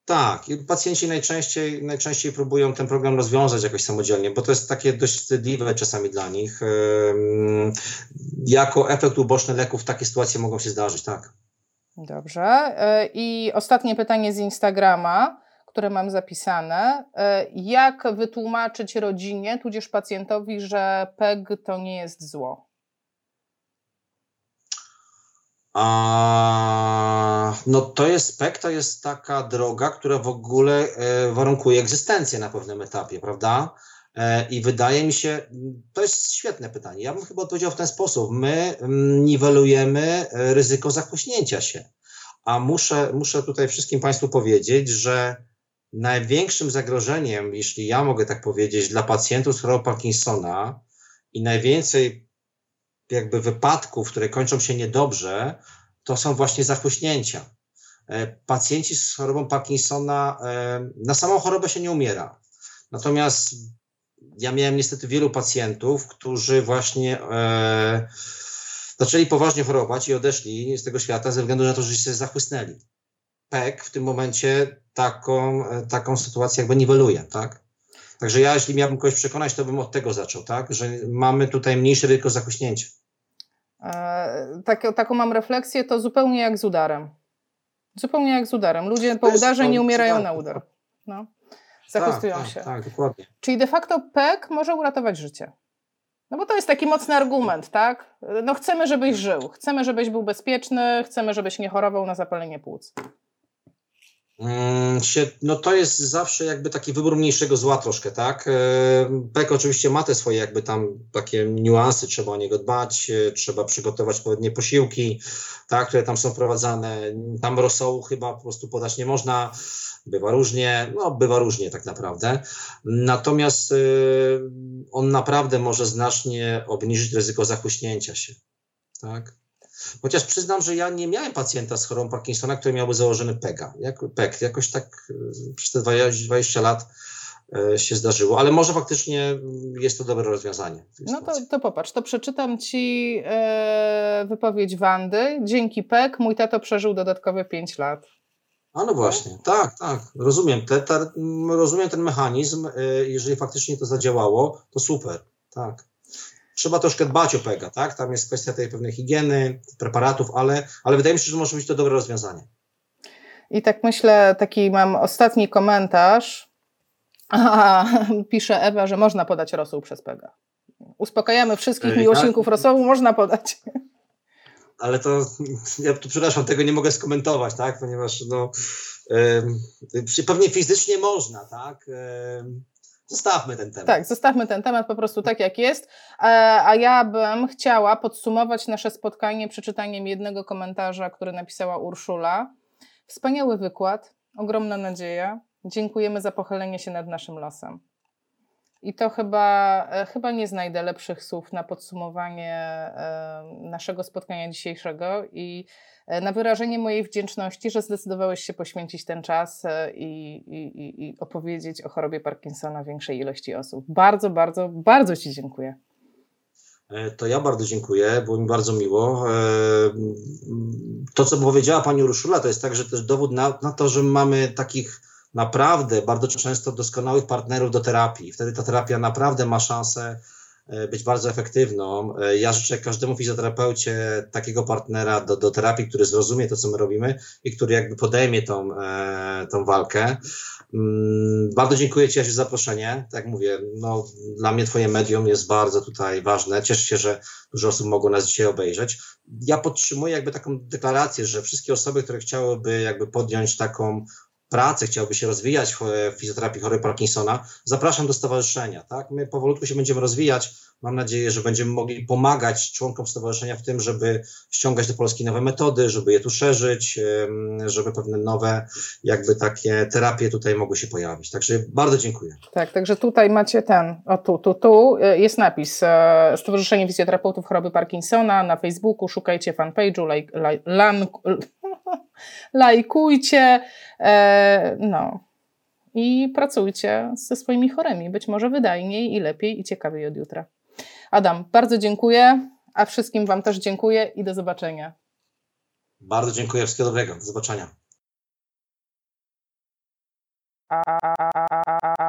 Speaker 2: Tak, pacjenci najczęściej, najczęściej próbują ten problem rozwiązać jakoś samodzielnie, bo to jest takie dość wstydliwe czasami dla nich. Jako efekt uboczny leków takie sytuacje mogą się zdarzyć, tak.
Speaker 1: Dobrze. E, I ostatnie pytanie z Instagrama, które mam zapisane. E, jak wytłumaczyć rodzinie, tudzież pacjentowi, że PEG to nie jest zło?
Speaker 2: A, no to jest PEG, to jest taka droga, która w ogóle e, warunkuje egzystencję na pewnym etapie, prawda? I wydaje mi się, to jest świetne pytanie. Ja bym chyba odpowiedział w ten sposób. My mm, niwelujemy ryzyko zachłyśnięcia się. A muszę, muszę tutaj wszystkim Państwu powiedzieć, że największym zagrożeniem, jeśli ja mogę tak powiedzieć, dla pacjentów z chorobą Parkinsona i najwięcej jakby wypadków, które kończą się niedobrze, to są właśnie zachłyśnięcia. E, pacjenci z chorobą Parkinsona, e, na samą chorobę się nie umiera. Natomiast ja miałem niestety wielu pacjentów, którzy właśnie e, zaczęli poważnie chorować i odeszli z tego świata ze względu na to, że się zachłysnęli. PEK w tym momencie taką, e, taką sytuację jakby niweluje, tak? Także ja, jeśli miałbym kogoś przekonać, to bym od tego zaczął, tak? Że mamy tutaj mniejsze ryzyko zachłyśnięcia.
Speaker 1: E, tak, taką mam refleksję, to zupełnie jak z udarem. Zupełnie jak z udarem. Ludzie po udarze nie umierają na udar. No. Zachwystują
Speaker 2: tak,
Speaker 1: się.
Speaker 2: Tak, tak, dokładnie.
Speaker 1: Czyli de facto PEK może uratować życie. No bo to jest taki mocny argument, tak? No chcemy, żebyś żył, chcemy, żebyś był bezpieczny, chcemy, żebyś nie chorował na zapalenie płuc.
Speaker 2: Mm, no to jest zawsze jakby taki wybór mniejszego zła troszkę, tak? PEK oczywiście ma te swoje jakby tam takie niuanse, trzeba o niego dbać, e, trzeba przygotować odpowiednie posiłki, tak, które tam są wprowadzane. Tam rosołu chyba po prostu podać nie można, bywa różnie, no bywa różnie tak naprawdę. Natomiast e, on naprawdę może znacznie obniżyć ryzyko zachłyśnięcia się, tak? Chociaż przyznam, że ja nie miałem pacjenta z chorobą Parkinsona, który miałby założony PEGA. Jak, PEG. Jakoś tak y, przez te 20 lat y, się zdarzyło, ale może faktycznie jest to dobre rozwiązanie.
Speaker 1: No to, to popatrz, to przeczytam Ci e, wypowiedź Wandy. Dzięki PEG mój tato przeżył dodatkowe 5 lat.
Speaker 2: A no właśnie, tak, tak, rozumiem. Te, te, rozumiem ten mechanizm. Y, jeżeli faktycznie to zadziałało, to super, tak trzeba troszkę dbać o PEGA, tak? Tam jest kwestia tej pewnej higieny, preparatów, ale, ale wydaje mi się, że może być to dobre rozwiązanie.
Speaker 1: I tak myślę, taki mam ostatni komentarz. Aha, pisze Ewa, że można podać rosół przez PEGA. Uspokajamy wszystkich miłośników rosołu, można podać.
Speaker 2: Ale to, ja tu przepraszam, tego nie mogę skomentować, tak? Ponieważ no, pewnie fizycznie można, tak? Zostawmy ten temat.
Speaker 1: Tak, zostawmy ten temat po prostu tak, jak jest. E, a ja bym chciała podsumować nasze spotkanie przeczytaniem jednego komentarza, który napisała Urszula. Wspaniały wykład, ogromna nadzieja. Dziękujemy za pochylenie się nad naszym losem. I to chyba, e, chyba nie znajdę lepszych słów na podsumowanie e, naszego spotkania dzisiejszego i e, na wyrażenie mojej wdzięczności, że zdecydowałeś się poświęcić ten czas i, i, i opowiedzieć o chorobie Parkinsona większej ilości osób. Bardzo, bardzo, bardzo Ci dziękuję.
Speaker 2: To ja bardzo dziękuję, było mi bardzo miło. To, co powiedziała Pani Urszula, to jest także też dowód na, na to, że mamy takich naprawdę bardzo często doskonałych partnerów do terapii. Wtedy ta terapia naprawdę ma szansę e, być bardzo efektywną. E, ja życzę każdemu fizjoterapeucie takiego partnera do, do terapii, który zrozumie to, co my robimy i który jakby podejmie tą, e, tą walkę. Mm, bardzo dziękuję Ci, za zaproszenie. Tak jak mówię, no, dla mnie Twoje medium jest bardzo tutaj ważne. Cieszę się, że dużo osób mogło nas dzisiaj obejrzeć. Ja podtrzymuję jakby taką deklarację, że wszystkie osoby, które chciałyby jakby podjąć taką pracę, chciałby się rozwijać w fizjoterapii chorej Parkinsona, zapraszam do stowarzyszenia. Tak? My powolutku się będziemy rozwijać. Mam nadzieję, że będziemy mogli pomagać członkom stowarzyszenia w tym, żeby ściągać do Polski nowe metody, żeby je tu szerzyć, żeby pewne nowe jakby takie terapie tutaj mogły się pojawić. Także bardzo dziękuję.
Speaker 1: Tak, także tutaj macie ten, o tu, tu, tu e, jest napis e, Stowarzyszenie Fizjoterapeutów Choroby Parkinsona na Facebooku, szukajcie fanpage'u, like, like, lajkujcie, e, no i pracujcie ze swoimi chorymi, być może wydajniej i lepiej i ciekawiej od jutra. Adam, bardzo dziękuję, a wszystkim Wam też dziękuję i do zobaczenia.
Speaker 2: Bardzo dziękuję, wszystkiego dobrego, do zobaczenia.